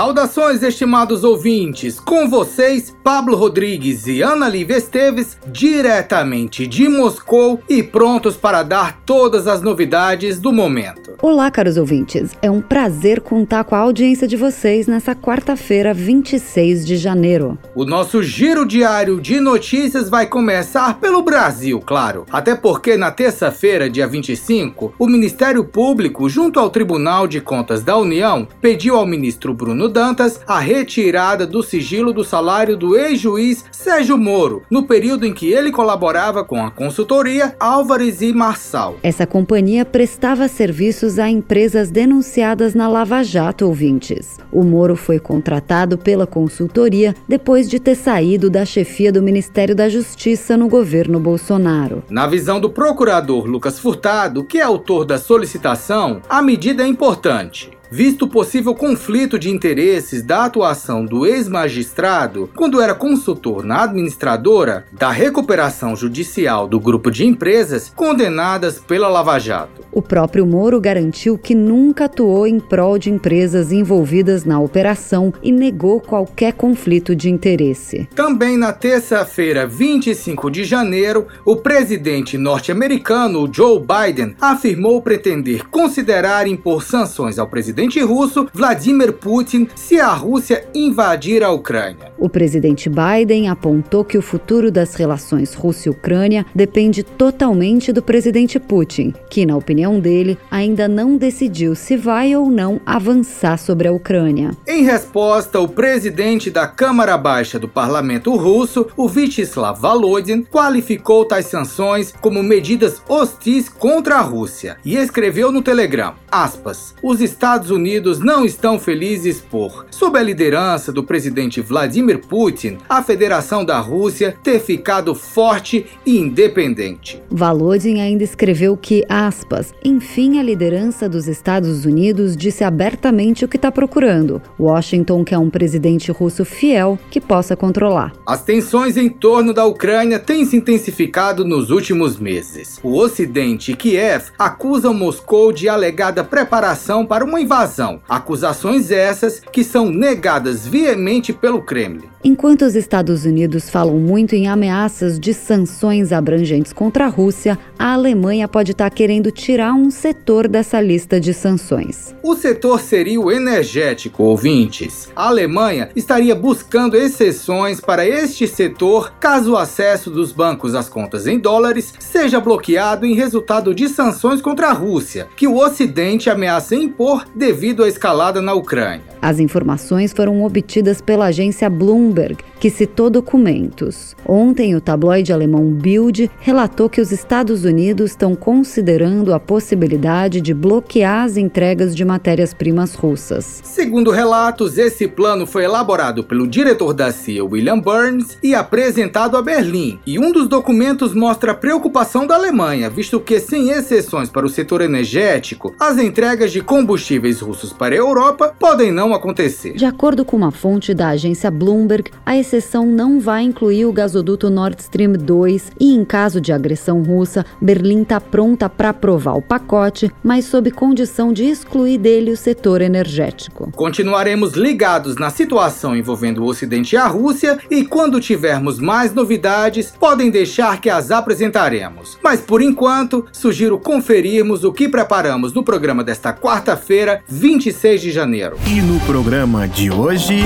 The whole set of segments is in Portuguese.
Saudações, estimados ouvintes! Com vocês, Pablo Rodrigues e Ana Lívia Esteves, diretamente de Moscou e prontos para dar todas as novidades do momento. Olá, caros ouvintes. É um prazer contar com a audiência de vocês nessa quarta-feira, 26 de janeiro. O nosso giro diário de notícias vai começar pelo Brasil, claro. Até porque na terça-feira, dia 25, o Ministério Público, junto ao Tribunal de Contas da União, pediu ao ministro Bruno Dantas a retirada do sigilo do salário do ex-juiz Sérgio Moro, no período em que ele colaborava com a consultoria Álvares e Marçal. Essa companhia prestava serviços a empresas denunciadas na Lava Jato, ouvintes. O Moro foi contratado pela consultoria depois de ter saído da chefia do Ministério da Justiça no governo Bolsonaro. Na visão do procurador Lucas Furtado, que é autor da solicitação, a medida é importante visto o possível conflito de interesses da atuação do ex-magistrado quando era consultor na administradora da recuperação judicial do grupo de empresas condenadas pela Lava Jato. O próprio Moro garantiu que nunca atuou em prol de empresas envolvidas na operação e negou qualquer conflito de interesse. Também na terça-feira, 25 de janeiro, o presidente norte-americano Joe Biden afirmou pretender considerar impor sanções ao presidente presidente russo Vladimir Putin se a Rússia invadir a Ucrânia. O presidente Biden apontou que o futuro das relações Rússia-Ucrânia depende totalmente do presidente Putin, que, na opinião dele, ainda não decidiu se vai ou não avançar sobre a Ucrânia. Em resposta, o presidente da Câmara Baixa do parlamento russo, o Vyacheslav Volodin, qualificou tais sanções como medidas hostis contra a Rússia e escreveu no Telegram, aspas, os Estados Estados Unidos não estão felizes por, sob a liderança do presidente Vladimir Putin, a Federação da Rússia ter ficado forte e independente. Volodin ainda escreveu que, aspas, enfim a liderança dos Estados Unidos disse abertamente o que está procurando. Washington quer um presidente russo fiel que possa controlar. As tensões em torno da Ucrânia têm se intensificado nos últimos meses. O Ocidente e Kiev acusam Moscou de alegada preparação para uma invasão invasão. Acusações essas que são negadas veemente pelo Kremlin. Enquanto os Estados Unidos falam muito em ameaças de sanções abrangentes contra a Rússia, a Alemanha pode estar querendo tirar um setor dessa lista de sanções. O setor seria o energético, ouvintes. A Alemanha estaria buscando exceções para este setor caso o acesso dos bancos às contas em dólares seja bloqueado em resultado de sanções contra a Rússia, que o Ocidente ameaça impor devido à escalada na Ucrânia. As informações foram obtidas pela agência Bloomberg, que citou documentos. Ontem, o tabloide alemão Bild relatou que os Estados Unidos estão considerando a possibilidade de bloquear as entregas de matérias-primas russas. Segundo relatos, esse plano foi elaborado pelo diretor da CIA, William Burns, e apresentado a Berlim. E um dos documentos mostra a preocupação da Alemanha, visto que, sem exceções para o setor energético, as entregas de combustíveis russos para a Europa podem não acontecer. De acordo com uma fonte da agência Bloomberg, a exceção não vai incluir o gasoduto Nord Stream 2 e, em caso de agressão russa, Berlim está pronta para aprovar o pacote, mas sob condição de excluir dele o setor energético. Continuaremos ligados na situação envolvendo o Ocidente e a Rússia e, quando tivermos mais novidades, podem deixar que as apresentaremos. Mas por enquanto, sugiro conferirmos o que preparamos no programa desta quarta-feira, 26 de janeiro. E no programa de hoje.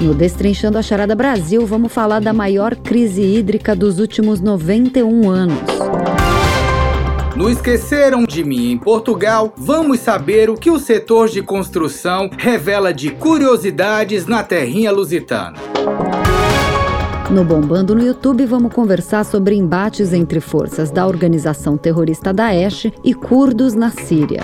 No Destrinchando a Charada Brasil, vamos falar da maior crise hídrica dos últimos 91 anos. No Esqueceram de Mim em Portugal, vamos saber o que o setor de construção revela de curiosidades na terrinha lusitana. No Bombando no YouTube, vamos conversar sobre embates entre forças da organização terrorista Daesh e curdos na Síria.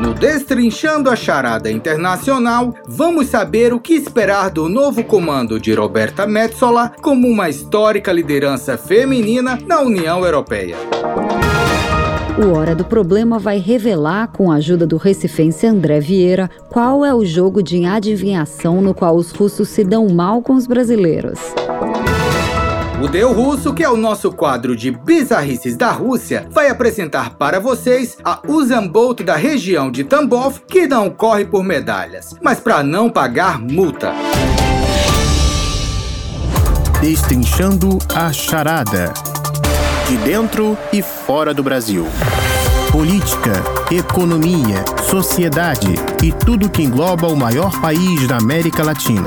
No Destrinchando a Charada Internacional, vamos saber o que esperar do novo comando de Roberta Metsola como uma histórica liderança feminina na União Europeia. O Hora do Problema vai revelar, com a ajuda do recifense André Vieira, qual é o jogo de adivinhação no qual os russos se dão mal com os brasileiros. O Deu Russo, que é o nosso quadro de bizarrices da Rússia, vai apresentar para vocês a Usain Bolt da região de Tambov, que não corre por medalhas, mas para não pagar multa. Destrinchando a charada. De dentro e fora do Brasil. Política, economia, sociedade e tudo que engloba o maior país da América Latina.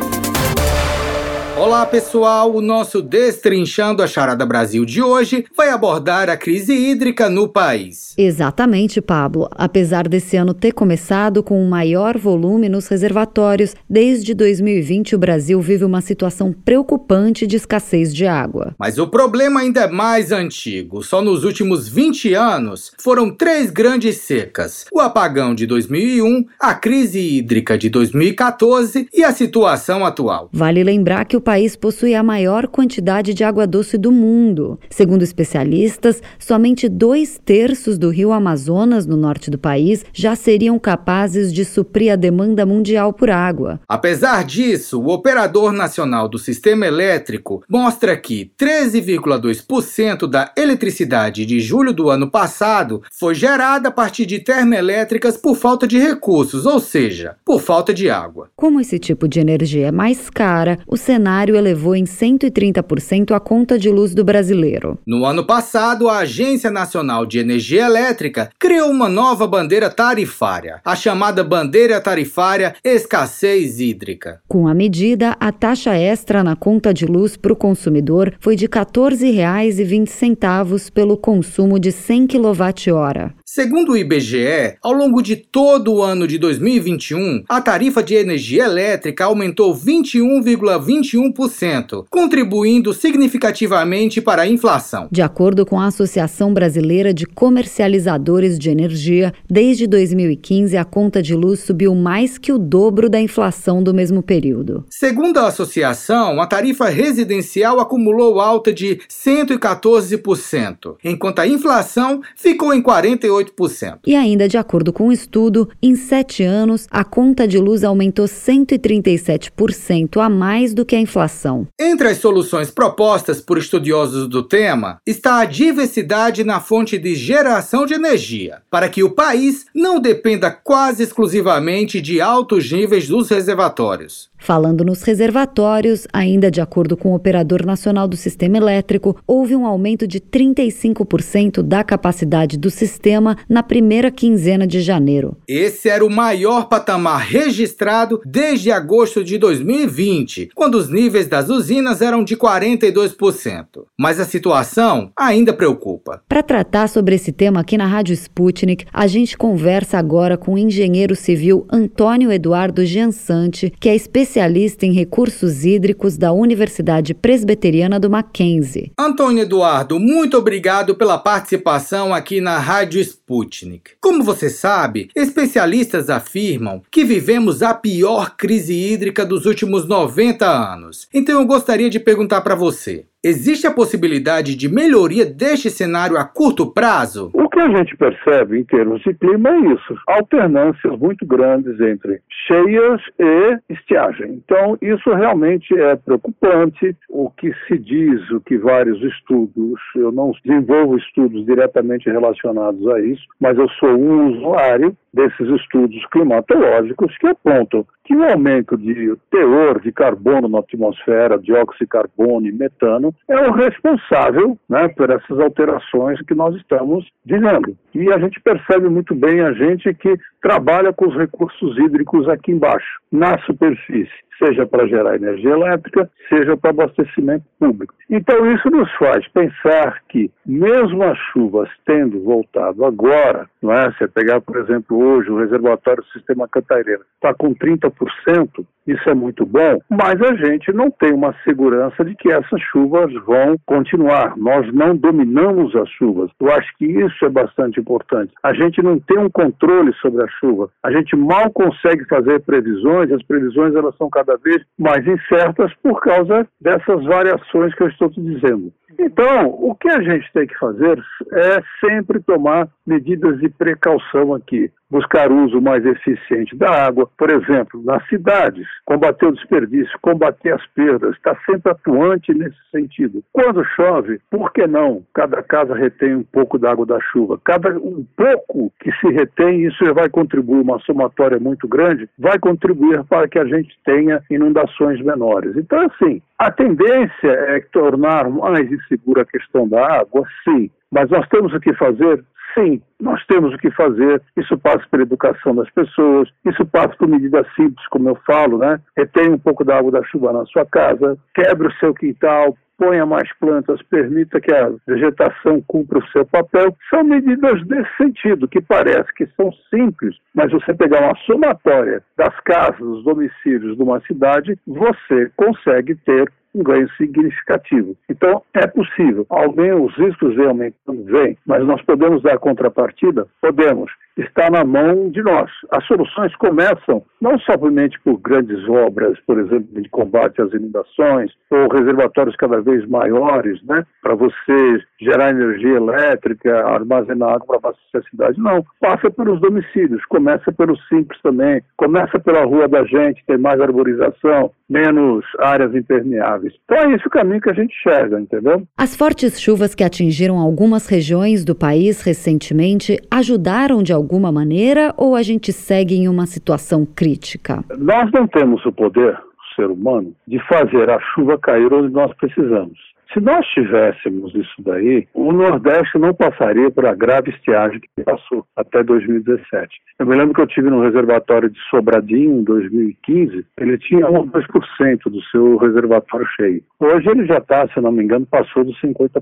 Olá pessoal, o nosso Destrinchando a Charada Brasil de hoje vai abordar a crise hídrica no país. Exatamente, Pablo. Apesar desse ano ter começado com um maior volume nos reservatórios, desde 2020 o Brasil vive uma situação preocupante de escassez de água. Mas o problema ainda é mais antigo. Só nos últimos 20 anos foram três grandes secas: o apagão de 2001, a crise hídrica de 2014 e a situação atual. Vale lembrar que o país possui a maior quantidade de água doce do mundo. Segundo especialistas, somente dois terços do rio Amazonas, no norte do país, já seriam capazes de suprir a demanda mundial por água. Apesar disso, o Operador Nacional do Sistema Elétrico mostra que 13,2% da eletricidade de julho do ano passado foi gerada a partir de termoelétricas por falta de recursos, ou seja, por falta de água. Como esse tipo de energia é mais cara, o cenário elevou em 130% a conta de luz do brasileiro. No ano passado, a Agência Nacional de Energia Elétrica criou uma nova bandeira tarifária, a chamada Bandeira Tarifária Escassez Hídrica. Com a medida, a taxa extra na conta de luz para o consumidor foi de R$ 14,20 pelo consumo de 100 kWh. Segundo o IBGE, ao longo de todo o ano de 2021, a tarifa de energia elétrica aumentou 21,21%, contribuindo significativamente para a inflação. De acordo com a Associação Brasileira de Comercializadores de Energia, desde 2015 a conta de luz subiu mais que o dobro da inflação do mesmo período. Segundo a associação, a tarifa residencial acumulou alta de 114%, enquanto a inflação ficou em 48 18%. E ainda de acordo com o um estudo, em sete anos, a conta de luz aumentou 137% a mais do que a inflação. Entre as soluções propostas por estudiosos do tema está a diversidade na fonte de geração de energia, para que o país não dependa quase exclusivamente de altos níveis dos reservatórios. Falando nos reservatórios, ainda de acordo com o Operador Nacional do Sistema Elétrico, houve um aumento de 35% da capacidade do sistema na primeira quinzena de janeiro. Esse era o maior patamar registrado desde agosto de 2020, quando os níveis das usinas eram de 42%. Mas a situação ainda preocupa. Para tratar sobre esse tema aqui na Rádio Sputnik, a gente conversa agora com o engenheiro civil Antônio Eduardo Giansante, que é especialista especialista em recursos hídricos da Universidade Presbiteriana do Mackenzie. Antônio Eduardo, muito obrigado pela participação aqui na Rádio Sputnik. Como você sabe, especialistas afirmam que vivemos a pior crise hídrica dos últimos 90 anos. Então eu gostaria de perguntar para você: Existe a possibilidade de melhoria deste cenário a curto prazo? Que a gente percebe em termos de clima é isso: alternâncias muito grandes entre cheias e estiagem. Então, isso realmente é preocupante. O que se diz, o que vários estudos, eu não desenvolvo estudos diretamente relacionados a isso, mas eu sou um usuário desses estudos climatológicos que apontam que o aumento de teor de carbono na atmosfera, dióxido de carbono e metano, é o responsável né, por essas alterações que nós estamos vivendo. E a gente percebe muito bem a gente que trabalha com os recursos hídricos aqui embaixo, na superfície seja para gerar energia elétrica, seja para abastecimento público. Então, isso nos faz pensar que, mesmo as chuvas tendo voltado agora, não é? Se pegar, por exemplo, hoje o reservatório do sistema Cantareira está com 30%, isso é muito bom, mas a gente não tem uma segurança de que essas chuvas vão continuar. Nós não dominamos as chuvas. Eu acho que isso é bastante importante. A gente não tem um controle sobre a chuva. A gente mal consegue fazer previsões, as previsões elas são cada vez mais incertas por causa dessas variações que eu estou te dizendo. Então, o que a gente tem que fazer é sempre tomar medidas de precaução aqui. Buscar uso mais eficiente da água, por exemplo, nas cidades, combater o desperdício, combater as perdas, está sempre atuante nesse sentido. Quando chove, por que não? Cada casa retém um pouco da água da chuva. Cada um pouco que se retém, isso já vai contribuir, uma somatória muito grande, vai contribuir para que a gente tenha inundações menores. Então, assim, a tendência é tornar mais insegura a questão da água, sim, mas nós temos o que fazer Sim, nós temos o que fazer. Isso passa pela educação das pessoas, isso passa por medidas simples, como eu falo, né? Retém um pouco da água da chuva na sua casa, quebre o seu quintal, ponha mais plantas, permita que a vegetação cumpra o seu papel. São medidas nesse sentido, que parece que são simples, mas você pegar uma somatória das casas, dos domicílios de uma cidade, você consegue ter um ganho significativo. Então, é possível. Alguém, os riscos vêm aumentando, vem, mas nós podemos dar contrapartida? Podemos está na mão de nós. As soluções começam não somente por grandes obras, por exemplo, de combate às inundações, ou reservatórios cada vez maiores, né, para você gerar energia elétrica, armazenar água para abastecer a cidade. Não. Passa pelos domicílios, começa pelo simples também, começa pela rua da gente, tem mais arborização, menos áreas impermeáveis. Então é esse o caminho que a gente chega, entendeu? As fortes chuvas que atingiram algumas regiões do país recentemente ajudaram de alguma maneira ou a gente segue em uma situação crítica? Nós não temos o poder, o ser humano, de fazer a chuva cair onde nós precisamos. Se nós tivéssemos isso daí, o Nordeste não passaria por a grave estiagem que passou até 2017. Eu me lembro que eu tive no reservatório de Sobradinho em 2015, ele tinha 1 ou 2% do seu reservatório cheio. Hoje ele já está, se não me engano, passou dos 50%.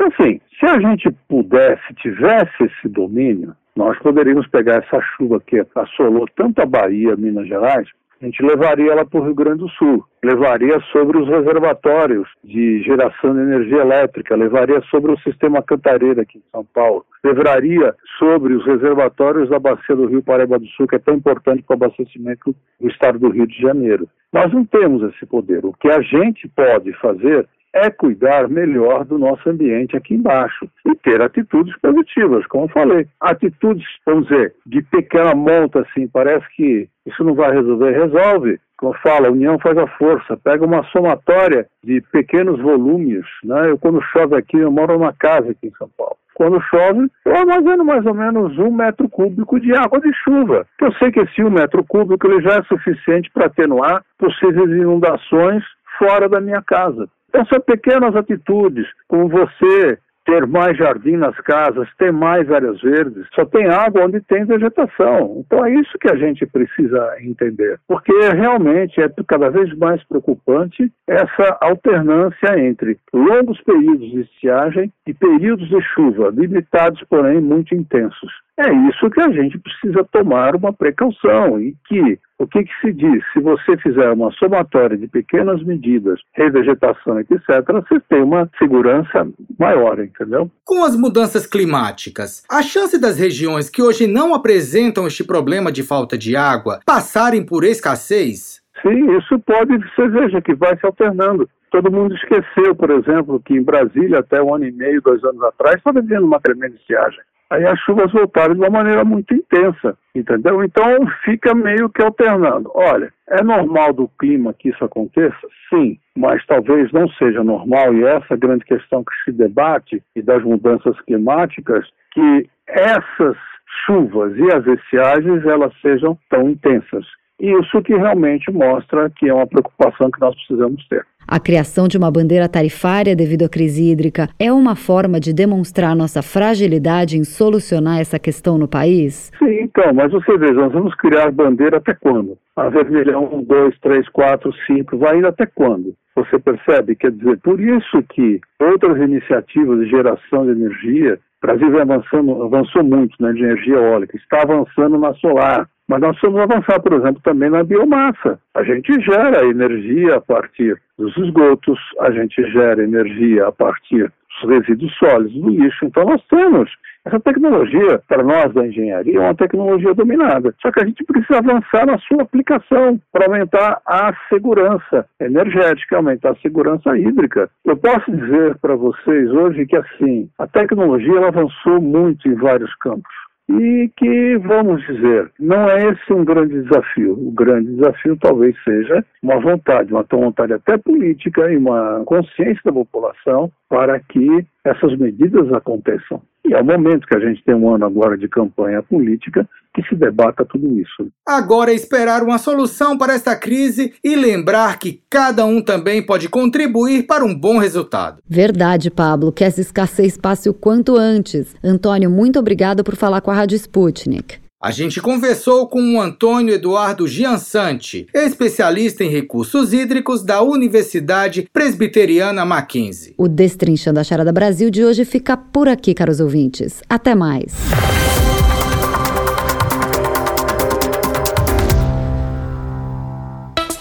Assim, se a gente pudesse, tivesse esse domínio, nós poderíamos pegar essa chuva que assolou tanto a Bahia, Minas Gerais, a gente levaria ela para o Rio Grande do Sul, levaria sobre os reservatórios de geração de energia elétrica, levaria sobre o sistema Cantareira aqui em São Paulo, levaria sobre os reservatórios da bacia do Rio Paraíba do Sul, que é tão importante para o abastecimento do estado do Rio de Janeiro. Nós não temos esse poder. O que a gente pode fazer é cuidar melhor do nosso ambiente aqui embaixo e ter atitudes positivas, como eu falei. Atitudes, vamos dizer, de pequena monta, assim, parece que isso não vai resolver, resolve. Como eu falo, a união faz a força. Pega uma somatória de pequenos volumes. Né? Eu, quando chove aqui, eu moro numa casa aqui em São Paulo. Quando chove, eu armazeno mais ou menos um metro cúbico de água de chuva. Eu sei que esse um metro cúbico ele já é suficiente para atenuar possíveis inundações fora da minha casa. São pequenas atitudes, como você ter mais jardim nas casas, ter mais áreas verdes, só tem água onde tem vegetação. Então é isso que a gente precisa entender, porque realmente é cada vez mais preocupante essa alternância entre longos períodos de estiagem e períodos de chuva, limitados, porém muito intensos. É isso que a gente precisa tomar uma precaução e que o que, que, se diz? Se você fizer uma somatória de pequenas medidas, revegetação, etc., você tem uma segurança maior, entendeu? Com as mudanças climáticas, a chance das regiões que hoje não apresentam este problema de falta de água passarem por escassez? Sim, isso pode, você veja que vai se alternando. Todo mundo esqueceu, por exemplo, que em Brasília, até um ano e meio, dois anos atrás, estava vivendo uma tremenda estiagem aí as chuvas voltaram de uma maneira muito intensa, entendeu? Então fica meio que alternando. Olha, é normal do clima que isso aconteça? Sim, mas talvez não seja normal, e essa grande questão que se debate e das mudanças climáticas, que essas chuvas e as estiagens elas sejam tão intensas. Isso que realmente mostra que é uma preocupação que nós precisamos ter. A criação de uma bandeira tarifária devido à crise hídrica é uma forma de demonstrar nossa fragilidade em solucionar essa questão no país? Sim, então, mas você veja, nós vamos criar bandeira até quando? A vermelhão 1, 2, 3, 4, 5, vai ir até quando? Você percebe? Quer dizer, por isso que outras iniciativas de geração de energia, o Brasil avançando, avançou muito na né, energia eólica, está avançando na solar, mas nós vamos avançar, por exemplo, também na biomassa. A gente gera energia a partir dos esgotos, a gente gera energia a partir dos resíduos sólidos, do lixo. Então nós temos essa tecnologia, para nós da engenharia, é uma tecnologia dominada. Só que a gente precisa avançar na sua aplicação para aumentar a segurança energética, aumentar a segurança hídrica. Eu posso dizer para vocês hoje que assim, a tecnologia avançou muito em vários campos e que, vamos dizer, não é esse um grande desafio. O grande desafio talvez seja uma vontade, uma vontade até política e uma consciência da população para que essas medidas aconteçam. E é o momento que a gente tem um ano agora de campanha política que se debata tudo isso. Agora é esperar uma solução para esta crise e lembrar que cada um também pode contribuir para um bom resultado. Verdade, Pablo, que essa escassez passe o quanto antes. Antônio, muito obrigado por falar com a Rádio Sputnik. A gente conversou com o Antônio Eduardo Giansante, especialista em recursos hídricos da Universidade Presbiteriana Mackenzie. O Destrinchando a Charada Brasil de hoje fica por aqui, caros ouvintes. Até mais.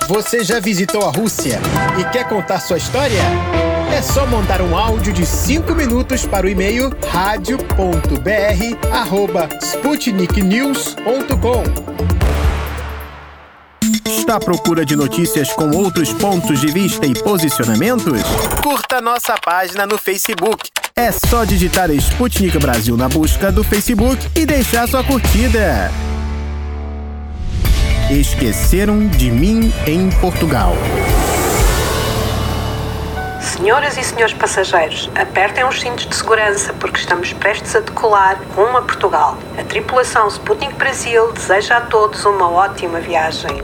Você já visitou a Rússia e quer contar sua história? É só mandar um áudio de 5 minutos para o e-mail radio.br@sputniknews.com. Está à procura de notícias com outros pontos de vista e posicionamentos? Curta nossa página no Facebook. É só digitar Sputnik Brasil na busca do Facebook e deixar sua curtida. Esqueceram de mim em Portugal. Senhoras e senhores passageiros, apertem os cintos de segurança porque estamos prestes a decolar rumo a Portugal. A tripulação Sputnik Brasil deseja a todos uma ótima viagem.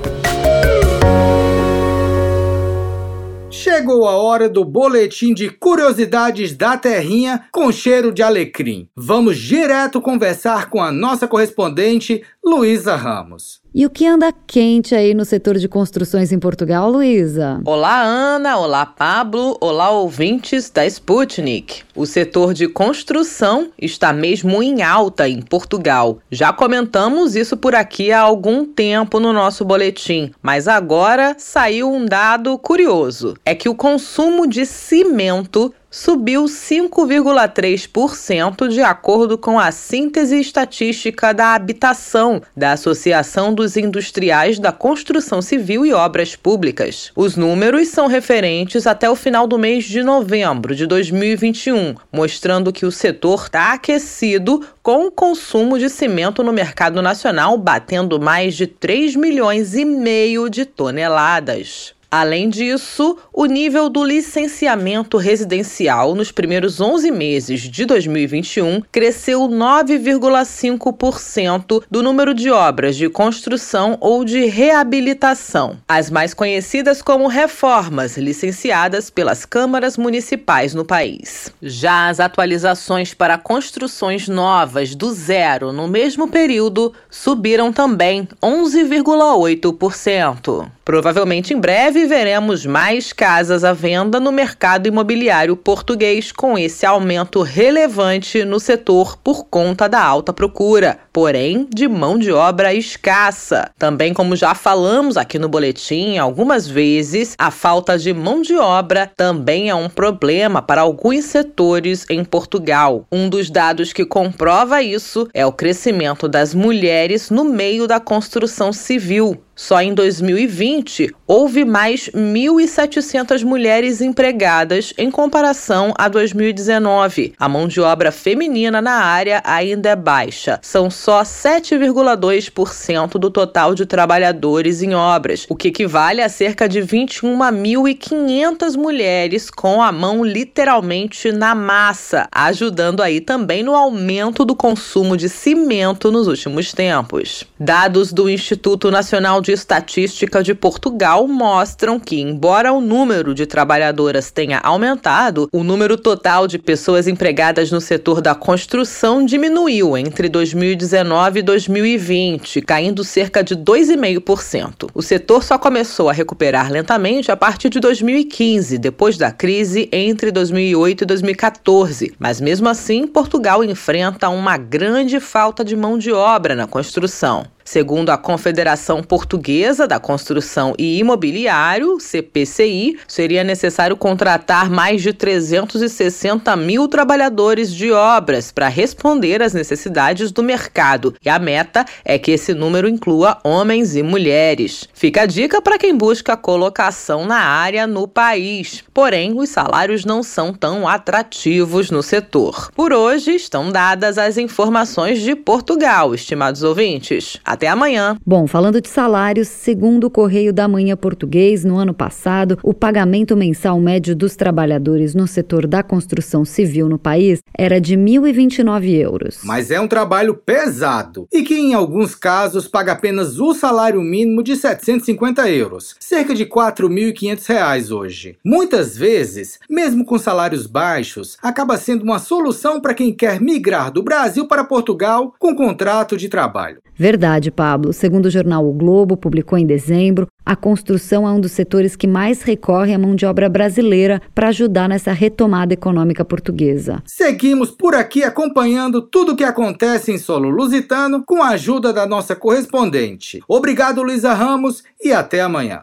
Chegou a hora do boletim de curiosidades da Terrinha com cheiro de alecrim. Vamos direto conversar com a nossa correspondente Luísa Ramos. E o que anda quente aí no setor de construções em Portugal, Luísa? Olá, Ana. Olá, Pablo. Olá, ouvintes da Sputnik. O setor de construção está mesmo em alta em Portugal. Já comentamos isso por aqui há algum tempo no nosso boletim, mas agora saiu um dado curioso: é que o consumo de cimento subiu 5,3% de acordo com a síntese estatística da habitação da Associação dos Industriais da Construção Civil e Obras Públicas. Os números são referentes até o final do mês de novembro de 2021, mostrando que o setor está aquecido com o consumo de cimento no mercado nacional batendo mais de 3 milhões e meio de toneladas. Além disso, o nível do licenciamento residencial nos primeiros 11 meses de 2021 cresceu 9,5% do número de obras de construção ou de reabilitação, as mais conhecidas como reformas licenciadas pelas câmaras municipais no país. Já as atualizações para construções novas do zero no mesmo período subiram também 11,8%. Provavelmente em breve veremos mais casas à venda no mercado imobiliário português com esse aumento relevante no setor por conta da alta procura, porém de mão de obra escassa. Também, como já falamos aqui no boletim algumas vezes, a falta de mão de obra também é um problema para alguns setores em Portugal. Um dos dados que comprova isso é o crescimento das mulheres no meio da construção civil. Só em 2020, houve mais 1.700 mulheres empregadas em comparação a 2019. A mão de obra feminina na área ainda é baixa. São só 7,2% do total de trabalhadores em obras, o que equivale a cerca de 21.500 mulheres com a mão literalmente na massa, ajudando aí também no aumento do consumo de cimento nos últimos tempos. Dados do Instituto Nacional de Estatística de Portugal mostram que, embora o número de trabalhadoras tenha aumentado, o número total de pessoas empregadas no setor da construção diminuiu entre 2019 e 2020, caindo cerca de 2,5%. O setor só começou a recuperar lentamente a partir de 2015, depois da crise entre 2008 e 2014. Mas mesmo assim, Portugal enfrenta uma grande falta de mão de obra na construção. Segundo a Confederação Portuguesa da Construção e Imobiliário, CPCI, seria necessário contratar mais de 360 mil trabalhadores de obras para responder às necessidades do mercado. E a meta é que esse número inclua homens e mulheres. Fica a dica para quem busca colocação na área no país. Porém, os salários não são tão atrativos no setor. Por hoje, estão dadas as informações de Portugal, estimados ouvintes. Até amanhã. Bom, falando de salários, segundo o Correio da Manhã Português, no ano passado, o pagamento mensal médio dos trabalhadores no setor da construção civil no país era de 1.029 euros. Mas é um trabalho pesado e que, em alguns casos, paga apenas o salário mínimo de 750 euros, cerca de 4.500 reais hoje. Muitas vezes, mesmo com salários baixos, acaba sendo uma solução para quem quer migrar do Brasil para Portugal com contrato de trabalho. Verdade, Pablo. Segundo o jornal O Globo, publicou em dezembro, a construção é um dos setores que mais recorre à mão de obra brasileira para ajudar nessa retomada econômica portuguesa. Seguimos por aqui acompanhando tudo o que acontece em solo lusitano com a ajuda da nossa correspondente. Obrigado, Luísa Ramos, e até amanhã.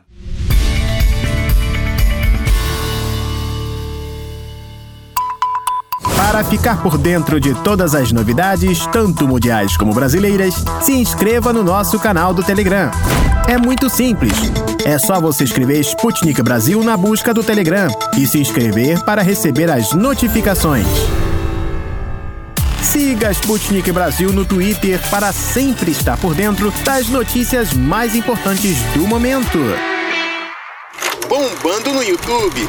Para ficar por dentro de todas as novidades, tanto mundiais como brasileiras, se inscreva no nosso canal do Telegram. É muito simples. É só você escrever Sputnik Brasil na busca do Telegram e se inscrever para receber as notificações. Siga Sputnik Brasil no Twitter para sempre estar por dentro das notícias mais importantes do momento. Bombando no YouTube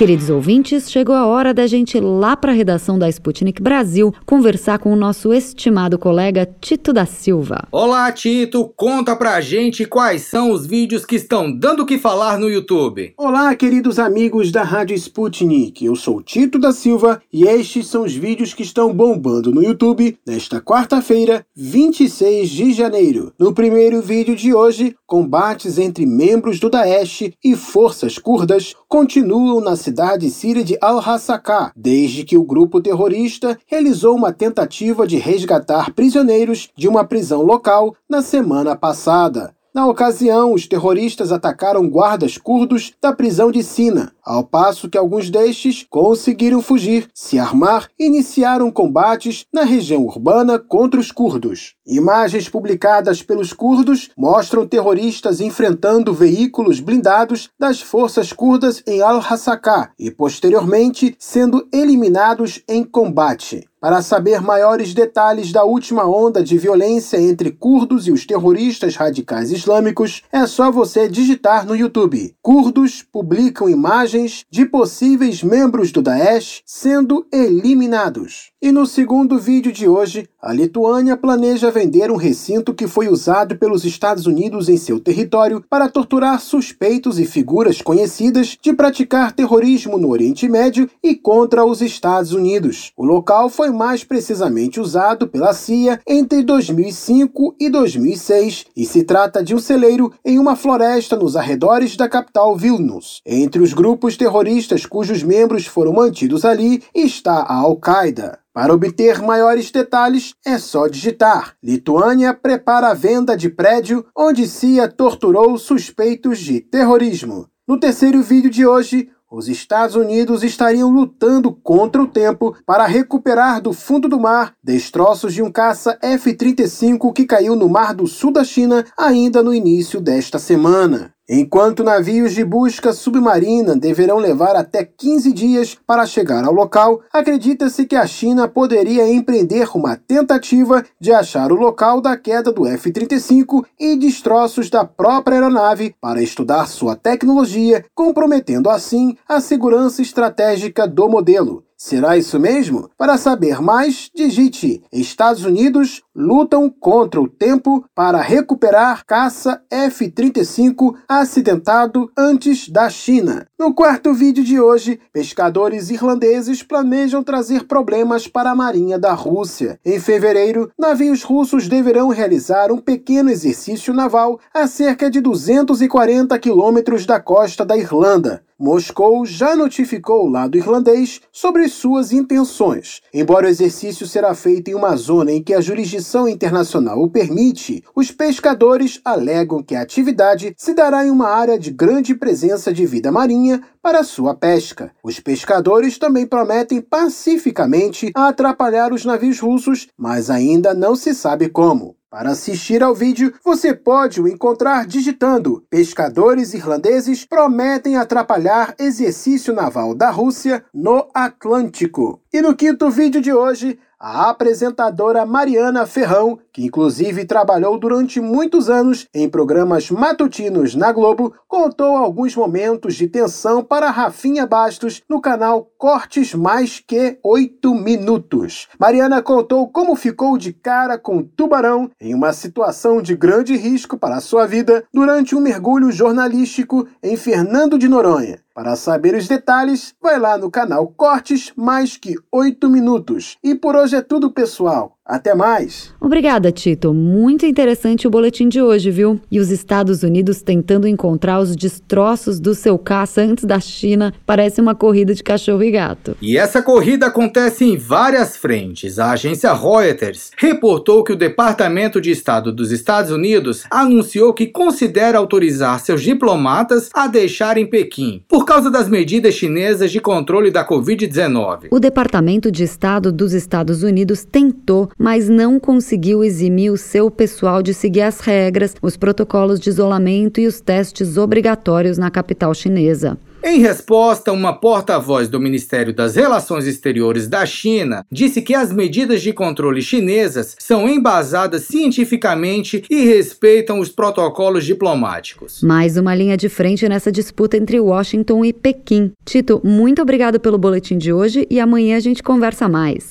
Queridos ouvintes, chegou a hora da gente ir lá para a redação da Sputnik Brasil conversar com o nosso estimado colega Tito da Silva. Olá, Tito, conta pra gente quais são os vídeos que estão dando o que falar no YouTube. Olá, queridos amigos da Rádio Sputnik. Eu sou Tito da Silva e estes são os vídeos que estão bombando no YouTube nesta quarta-feira, 26 de janeiro. No primeiro vídeo de hoje, combates entre membros do Daesh e forças curdas continuam na cidade síria de Al-Hasakah, desde que o grupo terrorista realizou uma tentativa de resgatar prisioneiros de uma prisão local na semana passada. Na ocasião, os terroristas atacaram guardas curdos da prisão de Sina, ao passo que alguns destes conseguiram fugir, se armar e iniciaram combates na região urbana contra os curdos. Imagens publicadas pelos curdos mostram terroristas enfrentando veículos blindados das forças curdas em Al-Hasakah e, posteriormente, sendo eliminados em combate. Para saber maiores detalhes da última onda de violência entre curdos e os terroristas radicais islâmicos, é só você digitar no YouTube. Curdos publicam imagens de possíveis membros do Daesh sendo eliminados. E no segundo vídeo de hoje, a Lituânia planeja vender um recinto que foi usado pelos Estados Unidos em seu território para torturar suspeitos e figuras conhecidas de praticar terrorismo no Oriente Médio e contra os Estados Unidos. O local foi mais precisamente usado pela CIA entre 2005 e 2006 e se trata de um celeiro em uma floresta nos arredores da capital Vilnius. Entre os grupos terroristas cujos membros foram mantidos ali está a Al-Qaeda. Para obter maiores detalhes, é só digitar. Lituânia prepara a venda de prédio onde CIA torturou suspeitos de terrorismo. No terceiro vídeo de hoje, os Estados Unidos estariam lutando contra o tempo para recuperar do fundo do mar destroços de um caça F-35 que caiu no Mar do Sul da China ainda no início desta semana. Enquanto navios de busca submarina deverão levar até 15 dias para chegar ao local, acredita-se que a China poderia empreender uma tentativa de achar o local da queda do F-35 e destroços da própria aeronave para estudar sua tecnologia, comprometendo assim a segurança estratégica do modelo. Será isso mesmo? Para saber mais, digite Estados Unidos lutam contra o tempo para recuperar caça F-35 acidentado antes da China. No quarto vídeo de hoje, pescadores irlandeses planejam trazer problemas para a marinha da Rússia. Em fevereiro, navios russos deverão realizar um pequeno exercício naval a cerca de 240 quilômetros da costa da Irlanda. Moscou já notificou o lado irlandês sobre suas intenções. Embora o exercício será feito em uma zona em que a jurisdição internacional o permite, os pescadores alegam que a atividade se dará em uma área de grande presença de vida marinha para sua pesca. Os pescadores também prometem pacificamente atrapalhar os navios russos, mas ainda não se sabe como. Para assistir ao vídeo, você pode o encontrar digitando Pescadores irlandeses prometem atrapalhar exercício naval da Rússia no Atlântico. E no quinto vídeo de hoje, a apresentadora Mariana Ferrão, que inclusive trabalhou durante muitos anos em programas matutinos na Globo, contou alguns momentos de tensão para Rafinha Bastos no canal Cortes Mais Que 8 Minutos. Mariana contou como ficou de cara com tubarão em uma situação de grande risco para a sua vida durante um mergulho jornalístico em Fernando de Noronha. Para saber os detalhes, vai lá no canal Cortes Mais Que 8 Minutos. E por hoje é tudo, pessoal. Até mais! Obrigada, Tito. Muito interessante o boletim de hoje, viu? E os Estados Unidos tentando encontrar os destroços do seu caça antes da China parece uma corrida de cachorro e gato. E essa corrida acontece em várias frentes. A agência Reuters reportou que o Departamento de Estado dos Estados Unidos anunciou que considera autorizar seus diplomatas a deixarem Pequim por causa das medidas chinesas de controle da Covid-19. O Departamento de Estado dos Estados Unidos tentou mas não conseguiu eximir o seu pessoal de seguir as regras, os protocolos de isolamento e os testes obrigatórios na capital chinesa. Em resposta, uma porta-voz do Ministério das Relações Exteriores da China disse que as medidas de controle chinesas são embasadas cientificamente e respeitam os protocolos diplomáticos. Mais uma linha de frente nessa disputa entre Washington e Pequim. Tito, muito obrigado pelo boletim de hoje e amanhã a gente conversa mais.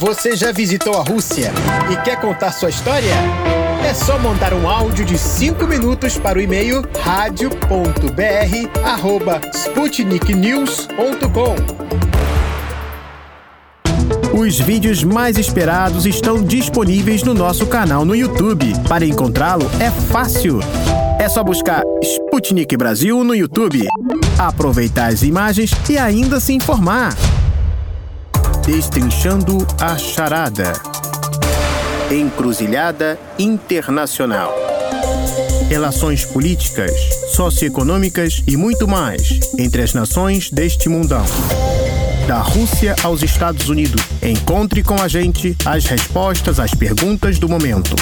Você já visitou a Rússia e quer contar sua história? É só mandar um áudio de 5 minutos para o e-mail radio.br@sputniknews.com. Os vídeos mais esperados estão disponíveis no nosso canal no YouTube. Para encontrá-lo é fácil. É só buscar Sputnik Brasil no YouTube, aproveitar as imagens e ainda se informar. Destrinchando a Charada. Encruzilhada Internacional. Relações políticas, socioeconômicas e muito mais entre as nações deste mundão. Da Rússia aos Estados Unidos. Encontre com a gente as respostas às perguntas do momento.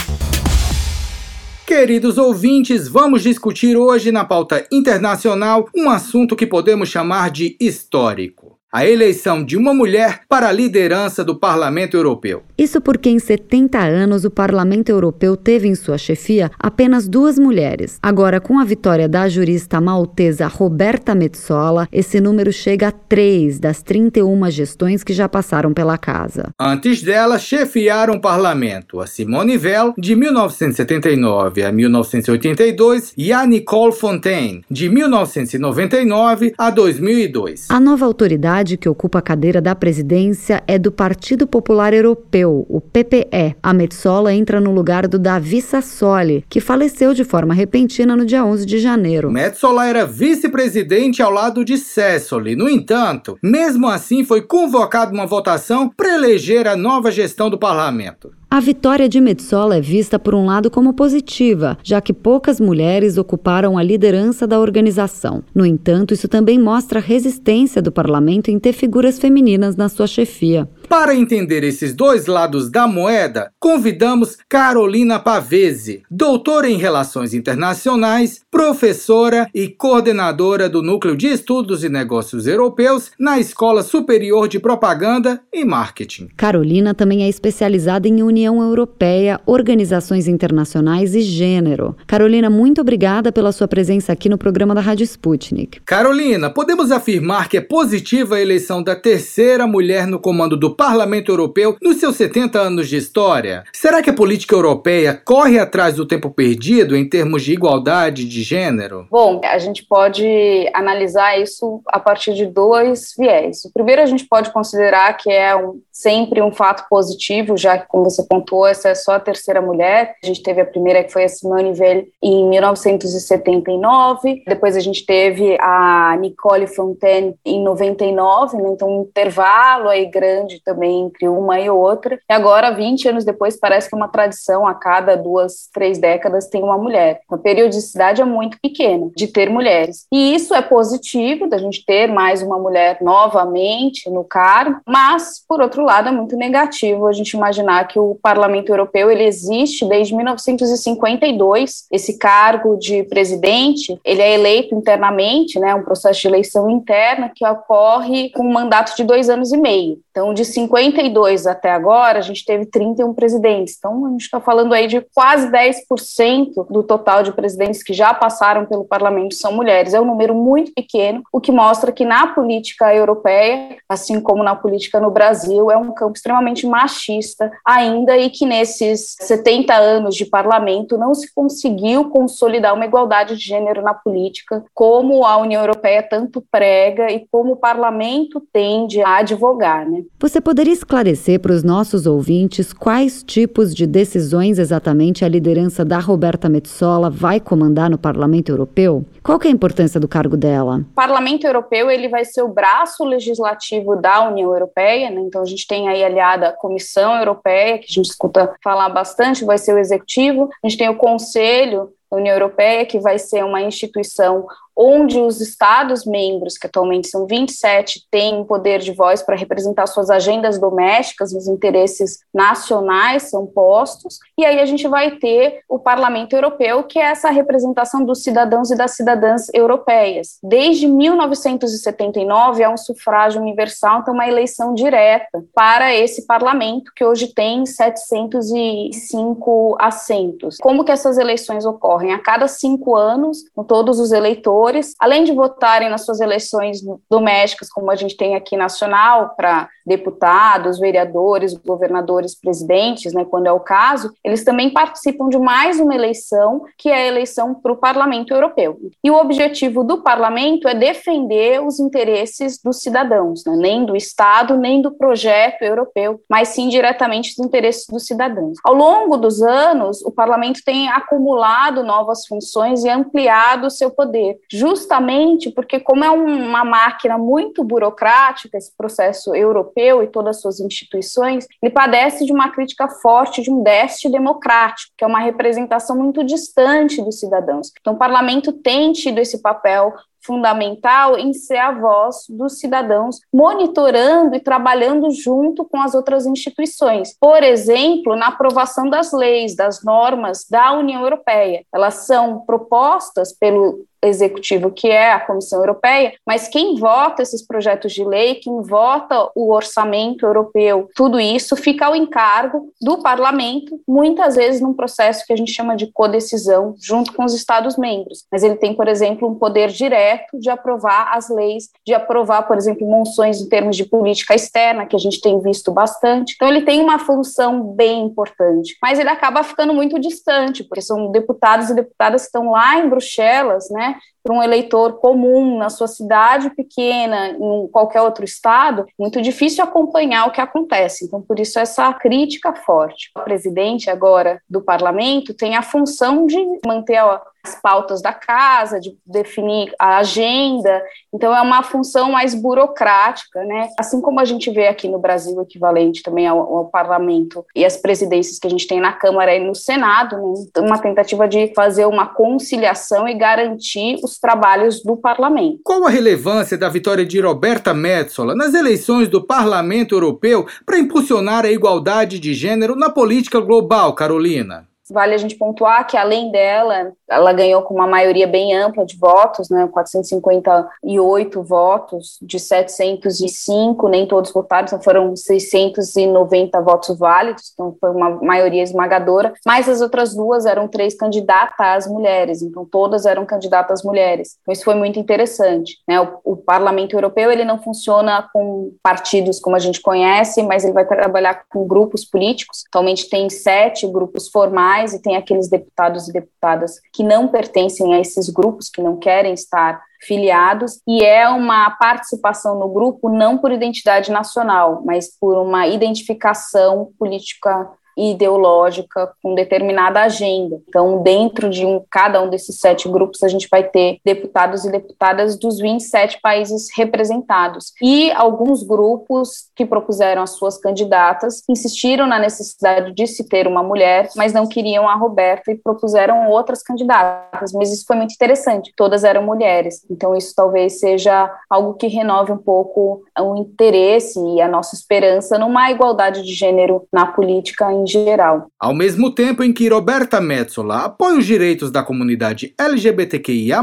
Queridos ouvintes, vamos discutir hoje na pauta internacional um assunto que podemos chamar de histórico a eleição de uma mulher para a liderança do Parlamento Europeu. Isso porque em 70 anos o Parlamento Europeu teve em sua chefia apenas duas mulheres. Agora, com a vitória da jurista maltesa Roberta Metsola, esse número chega a três das 31 gestões que já passaram pela casa. Antes dela, chefiaram o parlamento a Simone Veil, de 1979 a 1982, e a Nicole Fontaine, de 1999 a 2002. A nova autoridade que ocupa a cadeira da presidência é do Partido Popular Europeu, o PPE. A Metsola entra no lugar do Davi Sassoli, que faleceu de forma repentina no dia 11 de janeiro. Metsola era vice-presidente ao lado de Sassoli. No entanto, mesmo assim foi convocada uma votação para eleger a nova gestão do parlamento. A vitória de Metsola é vista, por um lado, como positiva, já que poucas mulheres ocuparam a liderança da organização. No entanto, isso também mostra a resistência do parlamento em ter figuras femininas na sua chefia. Para entender esses dois lados da moeda, convidamos Carolina Pavese, doutora em Relações Internacionais, professora e coordenadora do Núcleo de Estudos e Negócios Europeus na Escola Superior de Propaganda e Marketing. Carolina também é especializada em União Europeia, organizações internacionais e gênero. Carolina, muito obrigada pela sua presença aqui no programa da Rádio Sputnik. Carolina, podemos afirmar que é positiva a eleição da terceira mulher no comando do Parlamento Europeu nos seus 70 anos de história? Será que a política europeia corre atrás do tempo perdido em termos de igualdade de gênero? Bom, a gente pode analisar isso a partir de dois viés. O primeiro, a gente pode considerar que é um, sempre um fato positivo, já que, como você pontuou, essa é só a terceira mulher. A gente teve a primeira, que foi a Simone Veil, em 1979. Depois a gente teve a Nicole Fontaine em 99, né? então um intervalo aí grande também entre uma e outra. E agora, 20 anos depois, parece que é uma tradição, a cada duas, três décadas tem uma mulher. A periodicidade é muito pequena de ter mulheres. E isso é positivo, da gente ter mais uma mulher novamente no cargo, mas, por outro lado, é muito negativo a gente imaginar que o Parlamento Europeu ele existe desde 1952. Esse cargo de presidente, ele é eleito internamente, né, um processo de eleição interna que ocorre com um mandato de dois anos e meio. Então, de 52 até agora, a gente teve 31 presidentes. Então, a gente está falando aí de quase 10% do total de presidentes que já passaram pelo parlamento são mulheres. É um número muito pequeno, o que mostra que na política europeia, assim como na política no Brasil, é um campo extremamente machista ainda e que nesses 70 anos de parlamento não se conseguiu consolidar uma igualdade de gênero na política, como a União Europeia tanto prega e como o parlamento tende a advogar, né? Você poderia esclarecer para os nossos ouvintes quais tipos de decisões exatamente a liderança da Roberta Metsola vai comandar no Parlamento Europeu? Qual é a importância do cargo dela? O Parlamento Europeu ele vai ser o braço legislativo da União Europeia, né? então a gente tem aí aliada a Comissão Europeia, que a gente escuta falar bastante, vai ser o executivo, a gente tem o Conselho União Europeia, que vai ser uma instituição onde os Estados-membros, que atualmente são 27, têm um poder de voz para representar suas agendas domésticas, os interesses nacionais são postos, e aí a gente vai ter o Parlamento Europeu, que é essa representação dos cidadãos e das cidadãs europeias. Desde 1979 é um sufrágio universal, então uma eleição direta para esse parlamento, que hoje tem 705 assentos. Como que essas eleições ocorrem? A cada cinco anos, com todos os eleitores, eleitores, além de votarem nas suas eleições domésticas, como a gente tem aqui nacional, para deputados, vereadores, governadores, presidentes, né, quando é o caso, eles também participam de mais uma eleição, que é a eleição para o Parlamento Europeu. E o objetivo do parlamento é defender os interesses dos cidadãos, né, nem do Estado, nem do projeto europeu, mas sim diretamente os interesses dos cidadãos. Ao longo dos anos, o parlamento tem acumulado novas funções e ampliado seu poder, justamente porque, como é uma máquina muito burocrática, esse processo europeu e todas as suas instituições, ele padece de uma crítica forte de um déficit democrático, que é uma representação muito distante dos cidadãos. Então, o parlamento tem tido esse papel fundamental em ser a voz dos cidadãos, monitorando e trabalhando junto com as outras instituições. Por exemplo, na aprovação das leis, das normas da União Europeia. Elas são propostas pelo executivo, que é a Comissão Europeia, mas quem vota esses projetos de lei, quem vota o orçamento europeu, tudo isso fica ao encargo do parlamento, muitas vezes num processo que a gente chama de codecisão, junto com os Estados-membros. Mas ele tem, por exemplo, um poder direto de aprovar as leis, de aprovar, por exemplo, moções em termos de política externa, que a gente tem visto bastante. Então, ele tem uma função bem importante, mas ele acaba ficando muito distante, porque são deputados e deputadas que estão lá em Bruxelas, né, para um eleitor comum na sua cidade pequena, em qualquer outro estado, muito difícil acompanhar o que acontece. Então, por isso, essa crítica forte. O presidente agora do parlamento tem a função de manter as pautas da casa, de definir a agenda. Então, é uma função mais burocrática, né? Assim como a gente vê aqui no Brasil, equivalente também ao, ao parlamento e as presidências que a gente tem na Câmara e no Senado, né? uma tentativa de fazer uma conciliação e garantir os trabalhos do parlamento. Qual a relevância da vitória de Roberta Metsola nas eleições do Parlamento Europeu para impulsionar a igualdade de gênero na política global, Carolina? Vale a gente pontuar que, além dela, ela ganhou com uma maioria bem ampla de votos, né, 458 votos de 705, nem todos votaram, então foram 690 votos válidos, então foi uma maioria esmagadora, mas as outras duas eram três candidatas mulheres, então todas eram candidatas mulheres. Então isso foi muito interessante. Né? O, o Parlamento Europeu ele não funciona com partidos como a gente conhece, mas ele vai trabalhar com grupos políticos. Atualmente tem sete grupos formais e tem aqueles deputados e deputadas que não pertencem a esses grupos, que não querem estar filiados, e é uma participação no grupo não por identidade nacional, mas por uma identificação política ideológica com determinada agenda. Então, dentro de um, cada um desses sete grupos, a gente vai ter deputados e deputadas dos 27 países representados. E alguns grupos que propuseram as suas candidatas insistiram na necessidade de se ter uma mulher, mas não queriam a Roberta e propuseram outras candidatas. Mas isso foi muito interessante, todas eram mulheres. Então, isso talvez seja algo que renove um pouco o interesse e a nossa esperança numa igualdade de gênero na política em geral. Ao mesmo tempo em que Roberta Metsola apoia os direitos da comunidade LGBTQIA+,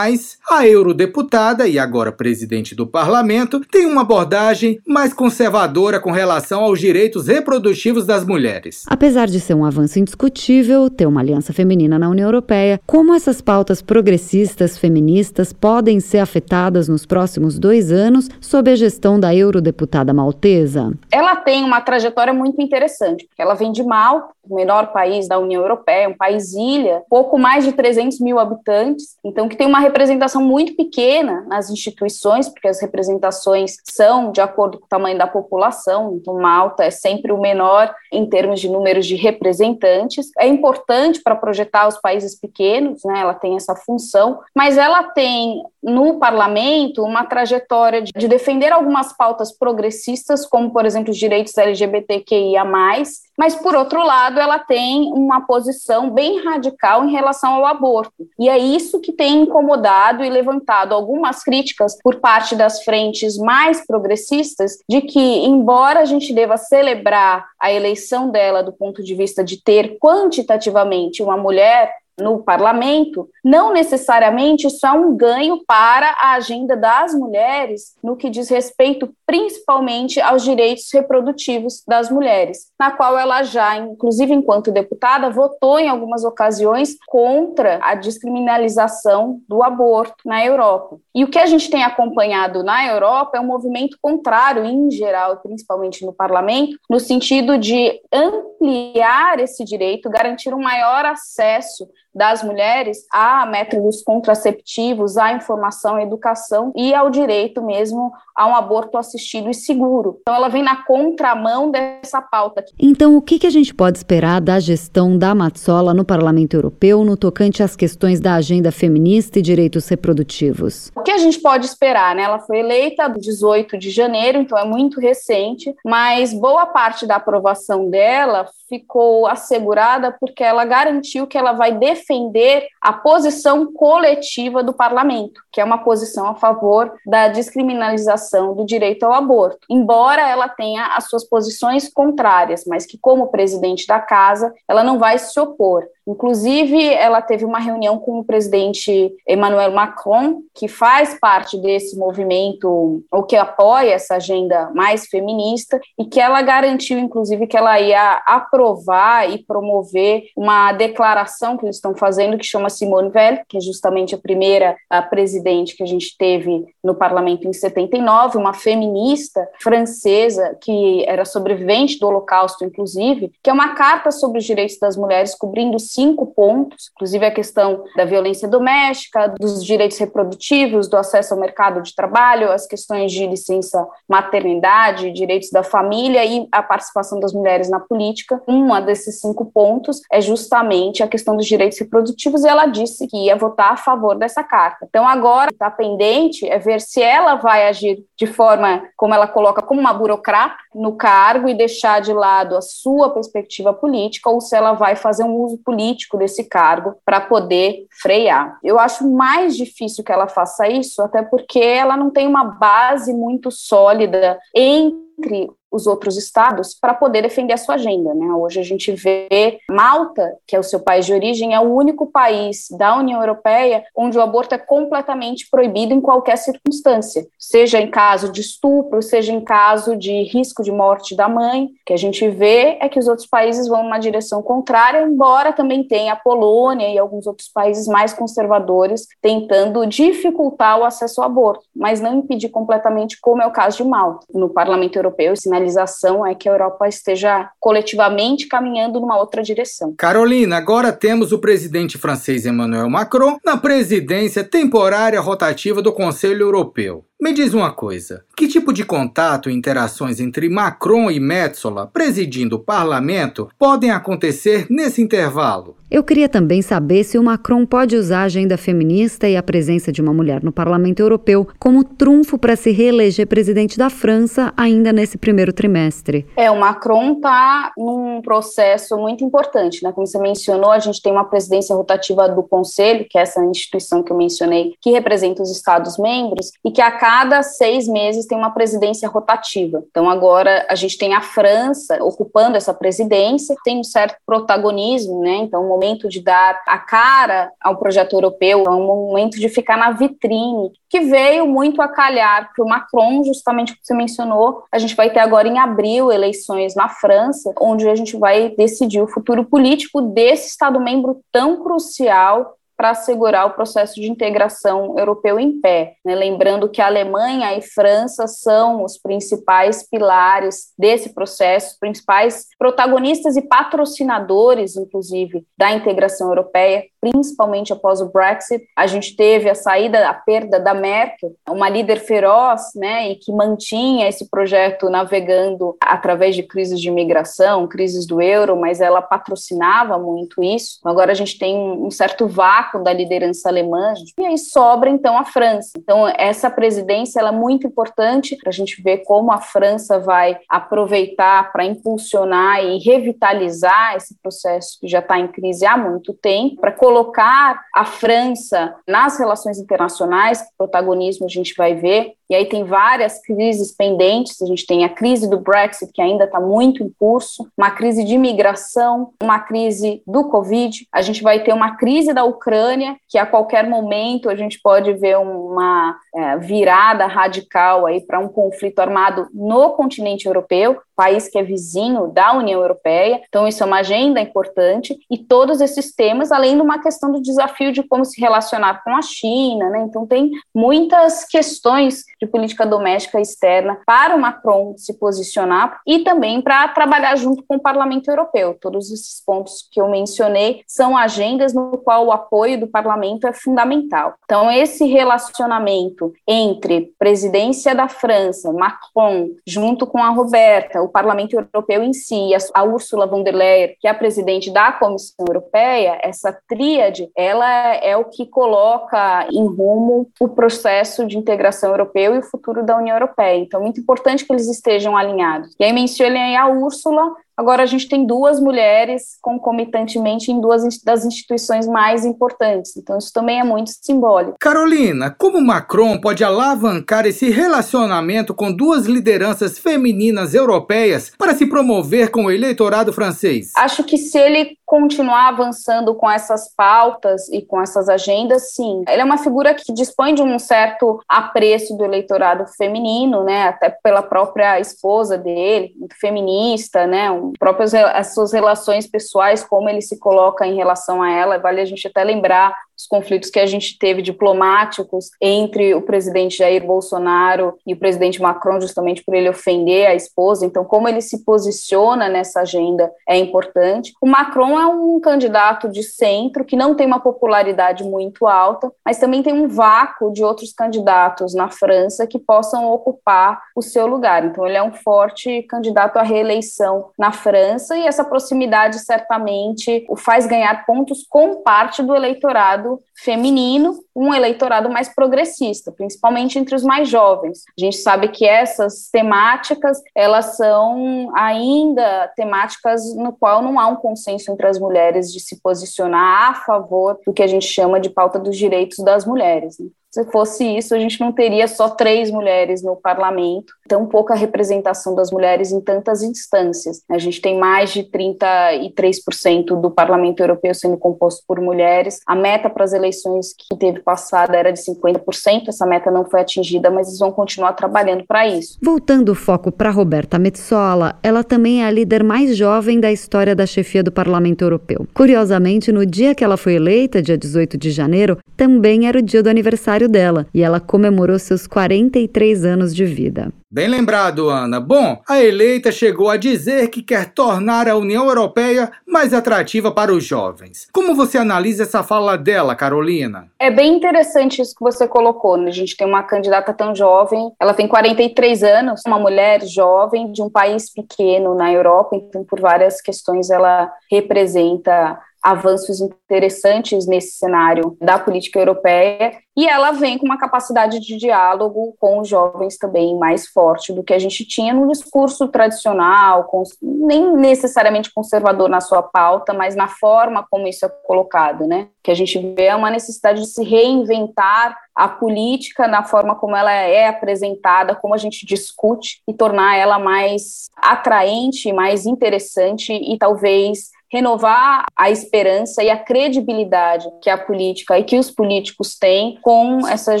a eurodeputada e agora presidente do parlamento tem uma abordagem mais conservadora com relação aos direitos reprodutivos das mulheres. Apesar de ser um avanço indiscutível ter uma aliança feminina na União Europeia, como essas pautas progressistas feministas podem ser afetadas nos próximos dois anos sob a gestão da eurodeputada maltesa? Ela tem uma trajetória muito interessante, porque ela vem de Malta, o menor país da União Europeia, um país ilha, pouco mais de 300 mil habitantes, então que tem uma representação muito pequena nas instituições, porque as representações são de acordo com o tamanho da população, então Malta é sempre o menor em termos de números de representantes. É importante para projetar os países pequenos, né, ela tem essa função, mas ela tem no parlamento uma trajetória de defender algumas pautas progressistas, como, por exemplo, os direitos LGBTQIA, mas, por outro lado, ela tem uma posição bem radical em relação ao aborto. E é isso que tem incomodado e levantado algumas críticas por parte das frentes mais progressistas de que, embora a gente deva celebrar a eleição dela do ponto de vista de ter quantitativamente uma mulher no parlamento, não necessariamente isso é um ganho para a agenda das mulheres no que diz respeito principalmente aos direitos reprodutivos das mulheres, na qual ela já, inclusive enquanto deputada, votou em algumas ocasiões contra a descriminalização do aborto na Europa. E o que a gente tem acompanhado na Europa é um movimento contrário, em geral, principalmente no parlamento, no sentido de ampliar esse direito, garantir um maior acesso das mulheres a métodos contraceptivos, à informação, à educação e ao direito mesmo a um aborto assistido e seguro. Então, ela vem na contramão dessa pauta. Então, o que, que a gente pode esperar da gestão da Matsola no Parlamento Europeu no tocante às questões da agenda feminista e direitos reprodutivos? O que a gente pode esperar, né? Ela foi eleita 18 de janeiro, então é muito recente, mas boa parte da aprovação dela ficou assegurada porque ela garantiu que ela vai defender defender a posição coletiva do parlamento, que é uma posição a favor da descriminalização do direito ao aborto, embora ela tenha as suas posições contrárias, mas que, como presidente da casa, ela não vai se opor. Inclusive, ela teve uma reunião com o presidente Emmanuel Macron, que faz parte desse movimento, ou que apoia essa agenda mais feminista, e que ela garantiu, inclusive, que ela ia aprovar e promover uma declaração que eles estão fazendo, que chama Simone Veil, que é justamente a primeira a presidente que a gente teve no parlamento em 79, uma feminista francesa que era sobrevivente do Holocausto, inclusive, que é uma carta sobre os direitos das mulheres cobrindo cinco pontos, inclusive a questão da violência doméstica, dos direitos reprodutivos, do acesso ao mercado de trabalho, as questões de licença maternidade, direitos da família e a participação das mulheres na política. Uma desses cinco pontos é justamente a questão dos direitos reprodutivos e ela disse que ia votar a favor dessa carta. Então agora está pendente é ver se ela vai agir de forma, como ela coloca, como uma burocrata no cargo e deixar de lado a sua perspectiva política ou se ela vai fazer um uso político político desse cargo para poder frear. Eu acho mais difícil que ela faça isso, até porque ela não tem uma base muito sólida entre os outros estados para poder defender a sua agenda. Né? Hoje a gente vê Malta, que é o seu país de origem, é o único país da União Europeia onde o aborto é completamente proibido em qualquer circunstância, seja em caso de estupro, seja em caso de risco de morte da mãe. O que a gente vê é que os outros países vão numa direção contrária, embora também tenha a Polônia e alguns outros países mais conservadores tentando dificultar o acesso ao aborto, mas não impedir completamente, como é o caso de Malta. No Parlamento Europeu, esse sinalização é que a Europa esteja coletivamente caminhando numa outra direção. Carolina, agora temos o presidente francês Emmanuel Macron na presidência temporária rotativa do Conselho Europeu. Me diz uma coisa: que tipo de contato e interações entre Macron e Metsola, presidindo o parlamento, podem acontecer nesse intervalo? Eu queria também saber se o Macron pode usar a agenda feminista e a presença de uma mulher no parlamento europeu como trunfo para se reeleger presidente da França ainda nesse primeiro trimestre. É, o Macron está num processo muito importante, né? Como você mencionou, a gente tem uma presidência rotativa do Conselho, que é essa instituição que eu mencionei, que representa os Estados-membros e que a cada seis meses tem uma presidência rotativa. Então, agora a gente tem a França ocupando essa presidência, tem um certo protagonismo, né? Então, o momento de dar a cara ao projeto europeu, é um momento de ficar na vitrine, que veio muito a calhar para o Macron, justamente como você mencionou. A gente vai ter agora em abril eleições na França, onde a gente vai decidir o futuro político desse Estado-membro tão crucial para assegurar o processo de integração europeu em pé. Né? Lembrando que a Alemanha e França são os principais pilares desse processo, principais protagonistas e patrocinadores, inclusive, da integração europeia, principalmente após o Brexit. A gente teve a saída, a perda da Merkel, uma líder feroz, né, e que mantinha esse projeto navegando através de crises de imigração, crises do euro, mas ela patrocinava muito isso. Agora a gente tem um certo vácuo da liderança alemã, e aí sobra então a França. Então essa presidência ela é muito importante para a gente ver como a França vai aproveitar para impulsionar e revitalizar esse processo que já está em crise há muito tempo, para colocar a França nas relações internacionais, que protagonismo a gente vai ver, e aí tem várias crises pendentes. A gente tem a crise do Brexit, que ainda está muito em curso, uma crise de imigração, uma crise do Covid. A gente vai ter uma crise da Ucrânia, que a qualquer momento a gente pode ver uma é, virada radical aí para um conflito armado no continente europeu país que é vizinho da União Europeia. Então, isso é uma agenda importante. E todos esses temas, além de uma questão do desafio de como se relacionar com a China, né? Então, tem muitas questões de política doméstica externa para o Macron se posicionar e também para trabalhar junto com o Parlamento Europeu. Todos esses pontos que eu mencionei são agendas no qual o apoio do Parlamento é fundamental. Então, esse relacionamento entre presidência da França, Macron, junto com a Roberta, o Parlamento Europeu em si, a Ursula von der Leyen, que é a presidente da Comissão Europeia, essa tríade, ela é o que coloca em rumo o processo de integração europeu e o futuro da União Europeia. Então, é muito importante que eles estejam alinhados. E aí mencionei a Úrsula, Agora, a gente tem duas mulheres concomitantemente em duas das instituições mais importantes. Então, isso também é muito simbólico. Carolina, como Macron pode alavancar esse relacionamento com duas lideranças femininas europeias para se promover com o eleitorado francês? Acho que se ele continuar avançando com essas pautas e com essas agendas, sim. Ele é uma figura que dispõe de um certo apreço do eleitorado feminino, né? Até pela própria esposa dele, muito feminista, né? Um próprias as suas relações pessoais, como ele se coloca em relação a ela, vale a gente até lembrar os conflitos que a gente teve diplomáticos entre o presidente Jair Bolsonaro e o presidente Macron, justamente por ele ofender a esposa. Então, como ele se posiciona nessa agenda é importante. O Macron é um candidato de centro que não tem uma popularidade muito alta, mas também tem um vácuo de outros candidatos na França que possam ocupar o seu lugar. Então, ele é um forte candidato à reeleição na França e essa proximidade certamente o faz ganhar pontos com parte do eleitorado eleitorado feminino, um eleitorado mais progressista, principalmente entre os mais jovens. A gente sabe que essas temáticas, elas são ainda temáticas no qual não há um consenso entre as mulheres de se posicionar a favor do que a gente chama de pauta dos direitos das mulheres. Né? Se fosse isso, a gente não teria só três mulheres no parlamento, tão pouca representação das mulheres em tantas instâncias. A gente tem mais de 33% do parlamento europeu sendo composto por mulheres. A meta para as eleições que teve passada era de 50%, essa meta não foi atingida, mas eles vão continuar trabalhando para isso. Voltando o foco para Roberta Metsola, ela também é a líder mais jovem da história da chefia do Parlamento Europeu. Curiosamente, no dia que ela foi eleita, dia 18 de janeiro, também era o dia do aniversário aniversário dela e ela comemorou seus 43 anos de vida. Bem lembrado, Ana. Bom, a eleita chegou a dizer que quer tornar a União Europeia mais atrativa para os jovens. Como você analisa essa fala dela, Carolina? É bem interessante isso que você colocou. Né? A gente tem uma candidata tão jovem, ela tem 43 anos, uma mulher jovem de um país pequeno na Europa, então por várias questões ela representa avanços interessantes nesse cenário da política europeia e ela vem com uma capacidade de diálogo com os jovens também mais forte do que a gente tinha no discurso tradicional, nem necessariamente conservador na sua pauta, mas na forma como isso é colocado, né? Que a gente vê é uma necessidade de se reinventar a política na forma como ela é apresentada, como a gente discute e tornar ela mais atraente, mais interessante e talvez renovar a esperança e a credibilidade que a política e que os políticos têm com essas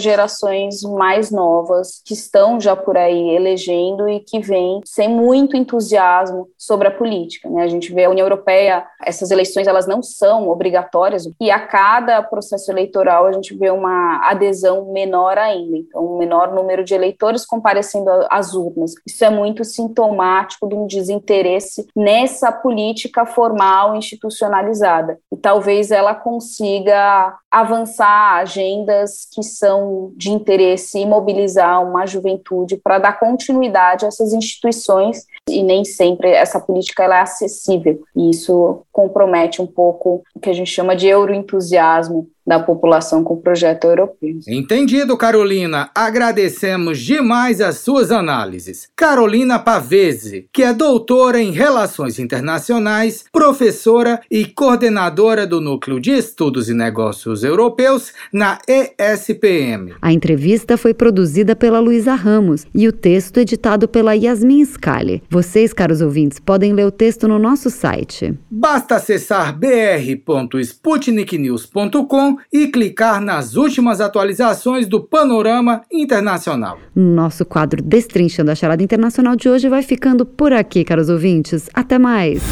gerações mais novas que estão já por aí elegendo e que vêm sem muito entusiasmo sobre a política. Né? A gente vê a União Europeia, essas eleições elas não são obrigatórias e a cada processo eleitoral a gente vê uma adesão menor ainda, então um menor número de eleitores comparecendo às urnas. Isso é muito sintomático de um desinteresse nessa política formal institucionalizada. E talvez ela consiga avançar agendas que são de interesse e mobilizar uma juventude para dar continuidade a essas instituições e nem sempre essa política ela é acessível. E isso compromete um pouco o que a gente chama de euroentusiasmo da população com o projeto europeu. Entendido, Carolina. Agradecemos demais as suas análises. Carolina Pavese, que é doutora em Relações Internacionais, professora e coordenadora do Núcleo de Estudos e Negócios Europeus na ESPM. A entrevista foi produzida pela Luísa Ramos e o texto editado pela Yasmin Scali. Vocês, caros ouvintes, podem ler o texto no nosso site. Basta acessar br.sputniknews.com e clicar nas últimas atualizações do panorama internacional. Nosso quadro Destrinchando a Charada Internacional de hoje vai ficando por aqui, caros ouvintes. Até mais!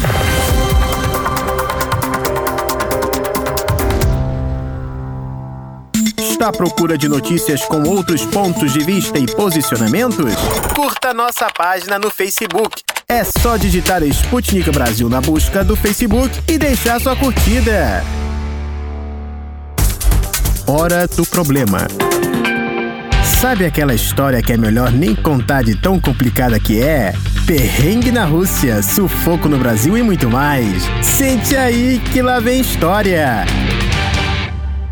Está à procura de notícias com outros pontos de vista e posicionamentos? Curta nossa página no Facebook. É só digitar Sputnik Brasil na busca do Facebook e deixar sua curtida. Hora do problema. Sabe aquela história que é melhor nem contar de tão complicada que é? Perrengue na Rússia, sufoco no Brasil e muito mais. Sente aí que lá vem história.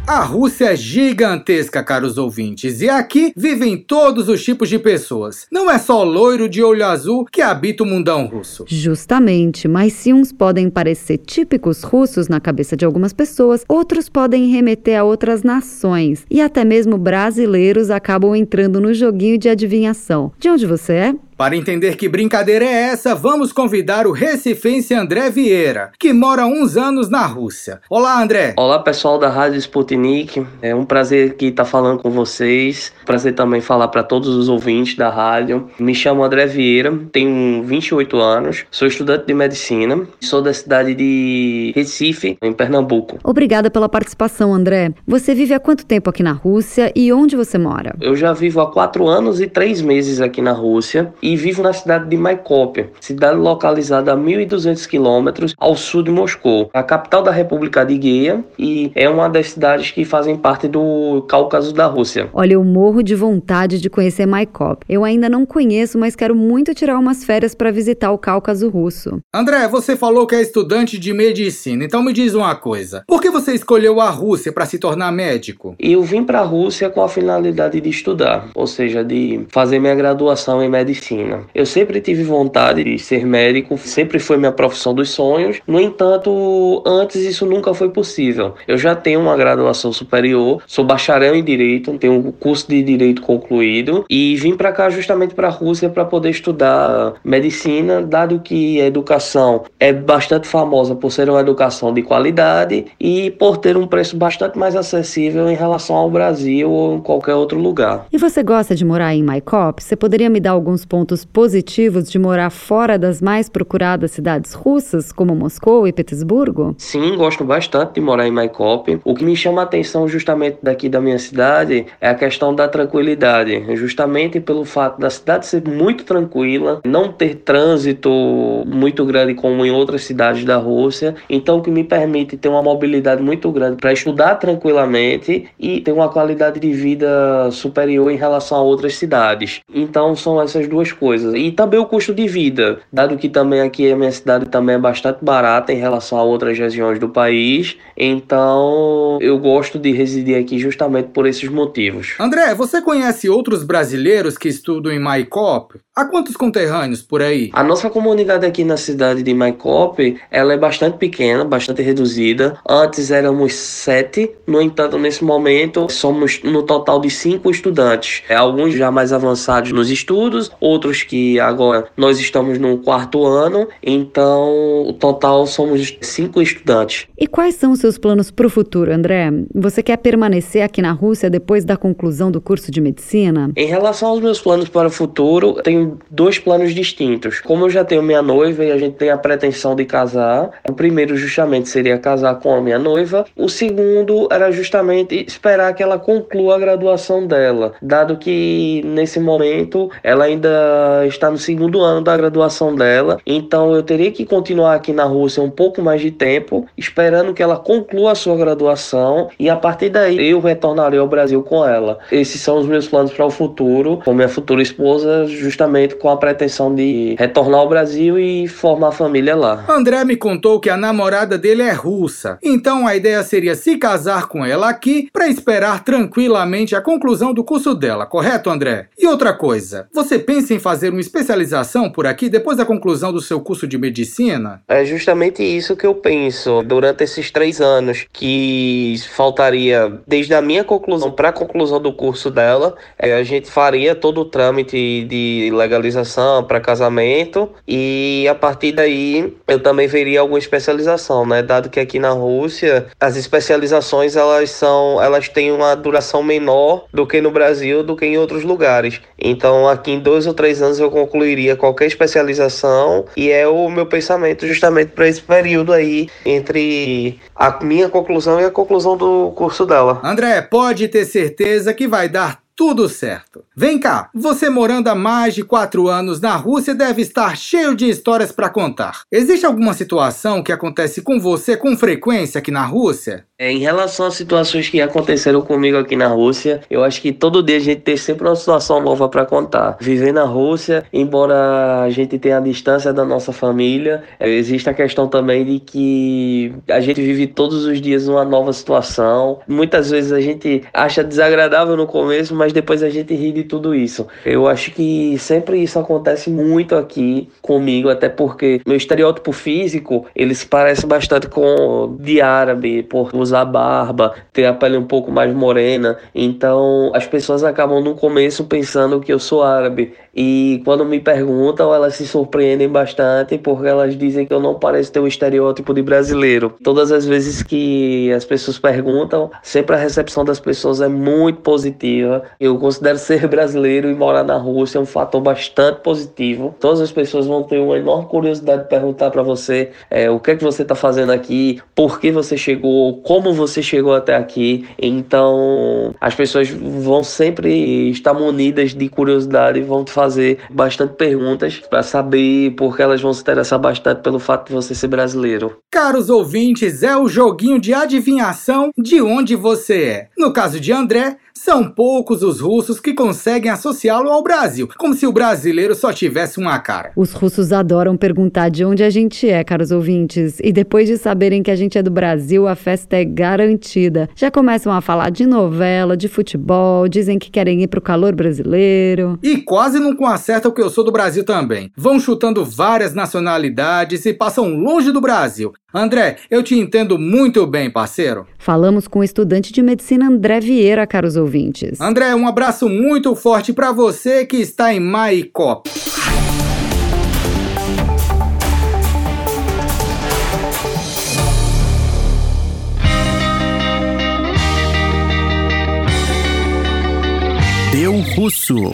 A Rússia é gigantesca, caros ouvintes, e aqui vivem todos os tipos de pessoas. Não é só loiro de olho azul que habita o mundão russo. Justamente, mas se uns podem parecer típicos russos na cabeça de algumas pessoas, outros podem remeter a outras nações. E até mesmo brasileiros acabam entrando no joguinho de adivinhação. De onde você é? Para entender que brincadeira é essa, vamos convidar o recifense André Vieira, que mora há uns anos na Rússia. Olá, André. Olá, pessoal da Rádio Sputnik. É um prazer aqui estar falando com vocês. Prazer também falar para todos os ouvintes da rádio. Me chamo André Vieira, tenho 28 anos, sou estudante de medicina, sou da cidade de Recife, em Pernambuco. Obrigada pela participação, André. Você vive há quanto tempo aqui na Rússia e onde você mora? Eu já vivo há quatro anos e três meses aqui na Rússia e vivo na cidade de Maikop, cidade localizada a 1.200 quilômetros ao sul de Moscou, a capital da República de Guia e é uma das cidades que fazem parte do Cáucaso da Rússia. Olha, eu morro de vontade de conhecer Maikop. Eu ainda não conheço, mas quero muito tirar umas férias para visitar o Cáucaso russo. André, você falou que é estudante de medicina, então me diz uma coisa. Por que você escolheu a Rússia para se tornar médico? Eu vim para a Rússia com a finalidade de estudar, ou seja, de fazer minha graduação em medicina. Eu sempre tive vontade de ser médico, sempre foi minha profissão dos sonhos. No entanto, antes isso nunca foi possível. Eu já tenho uma graduação superior, sou bacharel em direito, tenho um curso de direito concluído e vim para cá justamente para a Rússia para poder estudar medicina, dado que a educação é bastante famosa por ser uma educação de qualidade e por ter um preço bastante mais acessível em relação ao Brasil ou em qualquer outro lugar. E você gosta de morar em Maikop? Você poderia me dar alguns pontos positivos de morar fora das mais procuradas cidades russas, como Moscou e Petersburgo? Sim, gosto bastante de morar em Maikop. O que me chama a atenção justamente daqui da minha cidade é a questão da tranquilidade, justamente pelo fato da cidade ser muito tranquila, não ter trânsito muito grande como em outras cidades da Rússia, então o que me permite ter uma mobilidade muito grande para estudar tranquilamente e ter uma qualidade de vida superior em relação a outras cidades. Então são essas duas coisas. E também o custo de vida, dado que também aqui a minha cidade também é bastante barata em relação a outras regiões do país, então eu gosto de residir aqui justamente por esses motivos. André, você conhece outros brasileiros que estudam em Maicop? Há quantos conterrâneos por aí? A nossa comunidade aqui na cidade de Maicop, ela é bastante pequena, bastante reduzida. Antes éramos sete, no entanto, nesse momento somos no total de cinco estudantes. É, alguns já mais avançados nos estudos, outros que agora nós estamos no quarto ano, então o total somos cinco estudantes. E quais são os seus planos para o futuro, André? Você quer permanecer aqui na Rússia depois da conclusão do curso de medicina? Em relação aos meus planos para o futuro, tenho dois planos distintos. Como eu já tenho minha noiva e a gente tem a pretensão de casar, o primeiro justamente seria casar com a minha noiva, o segundo era justamente esperar que ela conclua a graduação dela, dado que nesse momento ela ainda está no segundo ano da graduação dela, então eu teria que continuar aqui na Rússia um pouco mais de tempo, esperando que ela conclua a sua graduação e a partir daí eu retornarei ao Brasil com ela. Esses são os meus planos para o futuro, com minha futura esposa, justamente com a pretensão de retornar ao Brasil e formar família lá. André me contou que a namorada dele é russa, então a ideia seria se casar com ela aqui para esperar tranquilamente a conclusão do curso dela, correto, André? E outra coisa, você pensa em fazer uma especialização por aqui depois da conclusão do seu curso de medicina? É justamente isso que eu penso. Durante esses três anos que faltaria desde a minha conclusão para a conclusão do curso dela, é, a gente faria todo o trâmite de legalização para casamento e a partir daí eu também veria alguma especialização, né? Dado que aqui na Rússia as especializações elas são, elas têm uma duração menor do que no Brasil, do que em outros lugares. Então aqui em dois ou três anos eu concluiria qualquer especialização e é o meu pensamento justamente para esse período aí entre a minha conclusão e a conclusão do curso dela. André, pode ter certeza que vai dar tudo certo. Vem cá, você morando há mais de quatro anos na Rússia deve estar cheio de histórias para contar. Existe alguma situação que acontece com você com frequência aqui na Rússia? É, em relação às situações que aconteceram comigo aqui na Rússia, eu acho que todo dia a gente tem sempre uma situação nova para contar. Viver na Rússia, embora a gente tenha a distância da nossa família, é, existe a questão também de que a gente vive todos os dias uma nova situação. Muitas vezes a gente acha desagradável no começo, mas depois a gente ri de tudo isso. Eu acho que sempre isso acontece muito aqui comigo, até porque meu estereótipo físico, ele se parece bastante com de árabe, por usar barba, ter a pele um pouco mais morena. Então as pessoas acabam no começo pensando que eu sou árabe. E quando me perguntam, elas se surpreendem bastante porque elas dizem que eu não pareço ter o estereótipo de brasileiro. Todas as vezes que as pessoas perguntam, sempre a recepção das pessoas é muito positiva. Eu considero ser brasileiro e morar na Rússia um fator bastante positivo. Todas as pessoas vão ter uma enorme curiosidade de perguntar para você é, o que é que você está fazendo aqui, por que você chegou, como como você chegou até aqui. Então, as pessoas vão sempre estar munidas de curiosidade e vão te fazer bastante perguntas para saber porque elas vão se interessar bastante pelo fato de você ser brasileiro. Caros ouvintes, é o joguinho de adivinhação de onde você é. No caso de André, são poucos os russos que conseguem associá-lo ao Brasil, como se o brasileiro só tivesse uma cara. Os russos adoram perguntar de onde a gente é, caros ouvintes, e depois de saberem que a gente é do Brasil, a festa é garantida. Já começam a falar de novela, de futebol, dizem que querem ir pro calor brasileiro. E quase não acertam que eu sou do Brasil também. Vão chutando várias nacionalidades e passam longe do Brasil. André, eu te entendo muito bem, parceiro. Falamos com o estudante de medicina André Vieira, caros ouvintes. André, um abraço muito forte para você que está em Maicop. Deu Russo.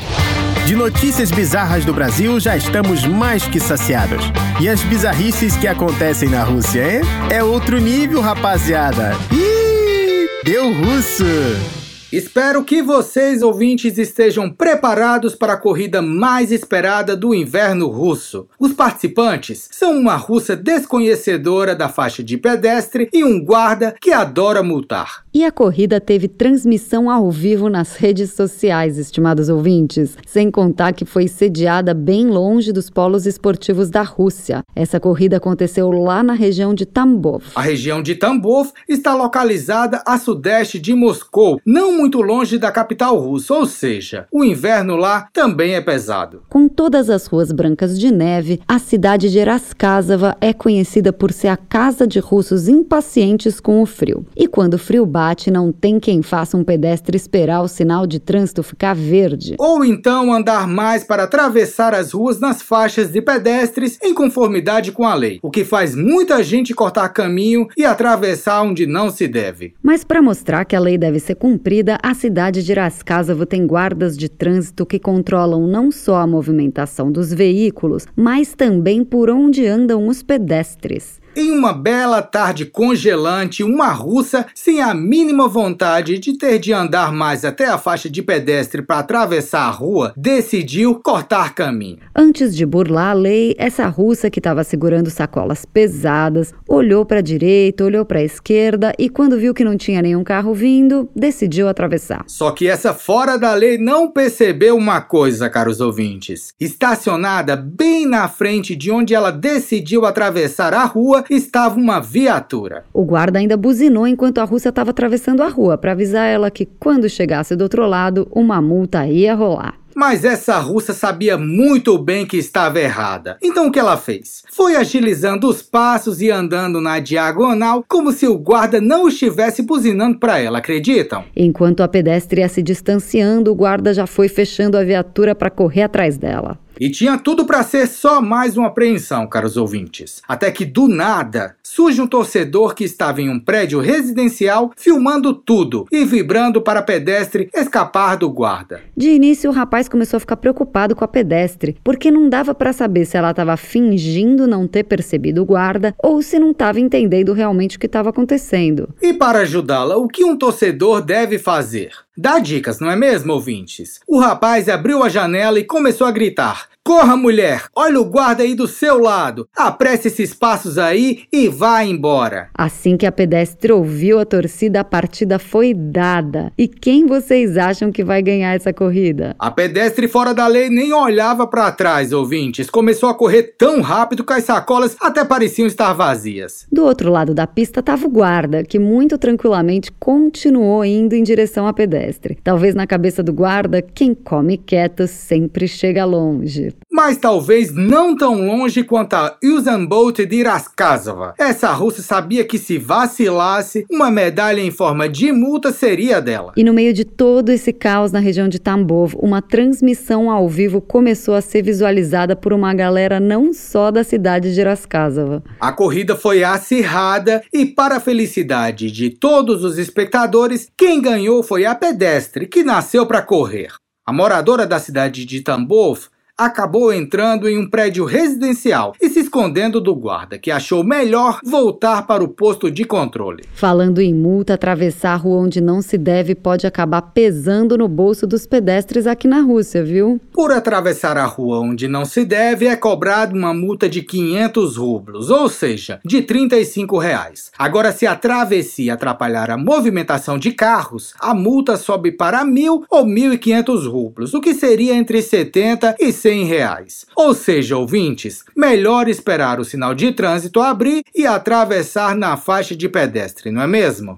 De notícias bizarras do Brasil já estamos mais que saciados. E as bizarrices que acontecem na Rússia, hein? É outro nível, rapaziada. Ih, deu russo! Espero que vocês, ouvintes, estejam preparados para a corrida mais esperada do inverno russo. Os participantes são uma russa desconhecedora da faixa de pedestre e um guarda que adora multar. E a corrida teve transmissão ao vivo nas redes sociais, estimados ouvintes, sem contar que foi sediada bem longe dos polos esportivos da Rússia. Essa corrida aconteceu lá na região de Tambov. A região de Tambov está localizada a sudeste de Moscou, não muito longe da capital russa, ou seja, o inverno lá também é pesado. Com todas as ruas brancas de neve, a cidade de Raskazava é conhecida por ser a casa de russos impacientes com o frio. E quando o frio bate, não tem quem faça um pedestre esperar o sinal de trânsito ficar verde. Ou então andar mais para atravessar as ruas nas faixas de pedestres em conformidade com a lei, o que faz muita gente cortar caminho e atravessar onde não se deve. Mas para mostrar que a lei deve ser cumprida, a cidade de Irascásavo tem guardas de trânsito que controlam não só a movimentação dos veículos, mas também por onde andam os pedestres. Em uma bela tarde congelante, uma russa, sem a mínima vontade de ter de andar mais até a faixa de pedestre para atravessar a rua, decidiu cortar caminho. Antes de burlar a lei, essa russa que estava segurando sacolas pesadas, olhou para a direita, olhou para a esquerda e quando viu que não tinha nenhum carro vindo, decidiu atravessar. Só que essa fora da lei não percebeu uma coisa, caros ouvintes. Estacionada bem na frente de onde ela decidiu atravessar a rua, estava uma viatura. O guarda ainda buzinou enquanto a russa estava atravessando a rua para avisar ela que quando chegasse do outro lado, uma multa ia rolar. Mas essa russa sabia muito bem que estava errada. Então o que ela fez? Foi agilizando os passos e andando na diagonal como se o guarda não estivesse buzinando para ela, acreditam? Enquanto a pedestre ia se distanciando, o guarda já foi fechando a viatura para correr atrás dela. E tinha tudo para ser só mais uma apreensão, caros ouvintes. Até que do nada surge um torcedor que estava em um prédio residencial filmando tudo e vibrando para a pedestre escapar do guarda. De início, o rapaz começou a ficar preocupado com a pedestre, porque não dava para saber se ela estava fingindo não ter percebido o guarda ou se não estava entendendo realmente o que estava acontecendo. E para ajudá-la, o que um torcedor deve fazer? Dá dicas, não é mesmo, ouvintes? O rapaz abriu a janela e começou a gritar: Corra, mulher! Olha o guarda aí do seu lado! Apresse esses passos aí e vá embora! Assim que a pedestre ouviu a torcida, a partida foi dada. E quem vocês acham que vai ganhar essa corrida? A pedestre fora da lei nem olhava para trás, ouvintes. Começou a correr tão rápido que as sacolas até pareciam estar vazias. Do outro lado da pista estava o guarda, que muito tranquilamente continuou indo em direção à pedestre Talvez na cabeça do guarda, quem come quieto sempre chega longe. Mas talvez não tão longe quanto a Usain Bolt de Iraskazova. Essa russa sabia que se vacilasse, uma medalha em forma de multa seria dela. E no meio de todo esse caos na região de Tambov, uma transmissão ao vivo começou a ser visualizada por uma galera não só da cidade de Iraskazova. A corrida foi acirrada e para a felicidade de todos os espectadores, quem ganhou foi a pedestre que nasceu para correr. A moradora da cidade de Tambov acabou entrando em um prédio residencial e se escondendo do guarda, que achou melhor voltar para o posto de controle. Falando em multa, atravessar a rua onde não se deve pode acabar pesando no bolso dos pedestres aqui na Rússia, viu? Por atravessar a rua onde não se deve, é cobrado uma multa de 500 rublos, ou seja, de 35 reais. Agora, se a travessia atrapalhar a movimentação de carros, a multa sobe para mil ou 1.500 rublos, o que seria entre 70 e 100 reais. Ou seja, ouvintes, melhor esperar o sinal de trânsito abrir e atravessar na faixa de pedestre, não é mesmo?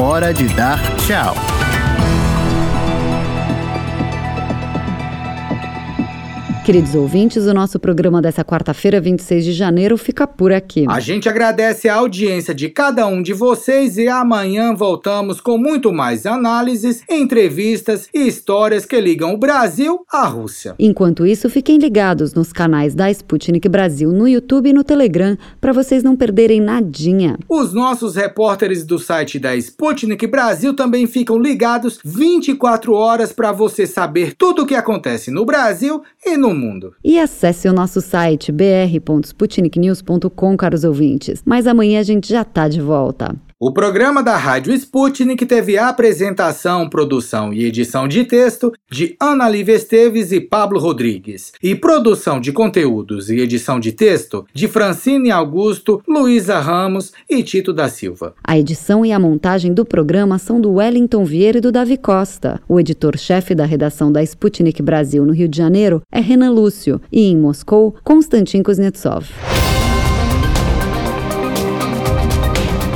Hora de dar tchau. Queridos ouvintes, o nosso programa dessa quarta-feira, 26 de janeiro, fica por aqui. A gente agradece a audiência de cada um de vocês e amanhã voltamos com muito mais análises, entrevistas e histórias que ligam o Brasil à Rússia. Enquanto isso, fiquem ligados nos canais da Sputnik Brasil no YouTube e no Telegram para vocês não perderem nadinha. Os nossos repórteres do site da Sputnik Brasil também ficam ligados 24 horas para você saber tudo o que acontece no Brasil e no mundo. E acesse o nosso site br.sputniknews.com, caros ouvintes. Mas amanhã a gente já tá de volta. O programa da Rádio Sputnik teve a apresentação, produção e edição de texto de Ana Lívia Esteves e Pablo Rodrigues, e produção de conteúdos e edição de texto de Francine Augusto, Luísa Ramos e Tito da Silva. A edição e a montagem do programa são do Wellington Vieira e do Davi Costa. O editor-chefe da redação da Sputnik Brasil no Rio de Janeiro é Renan Lúcio e em Moscou, Konstantin Kuznetsov.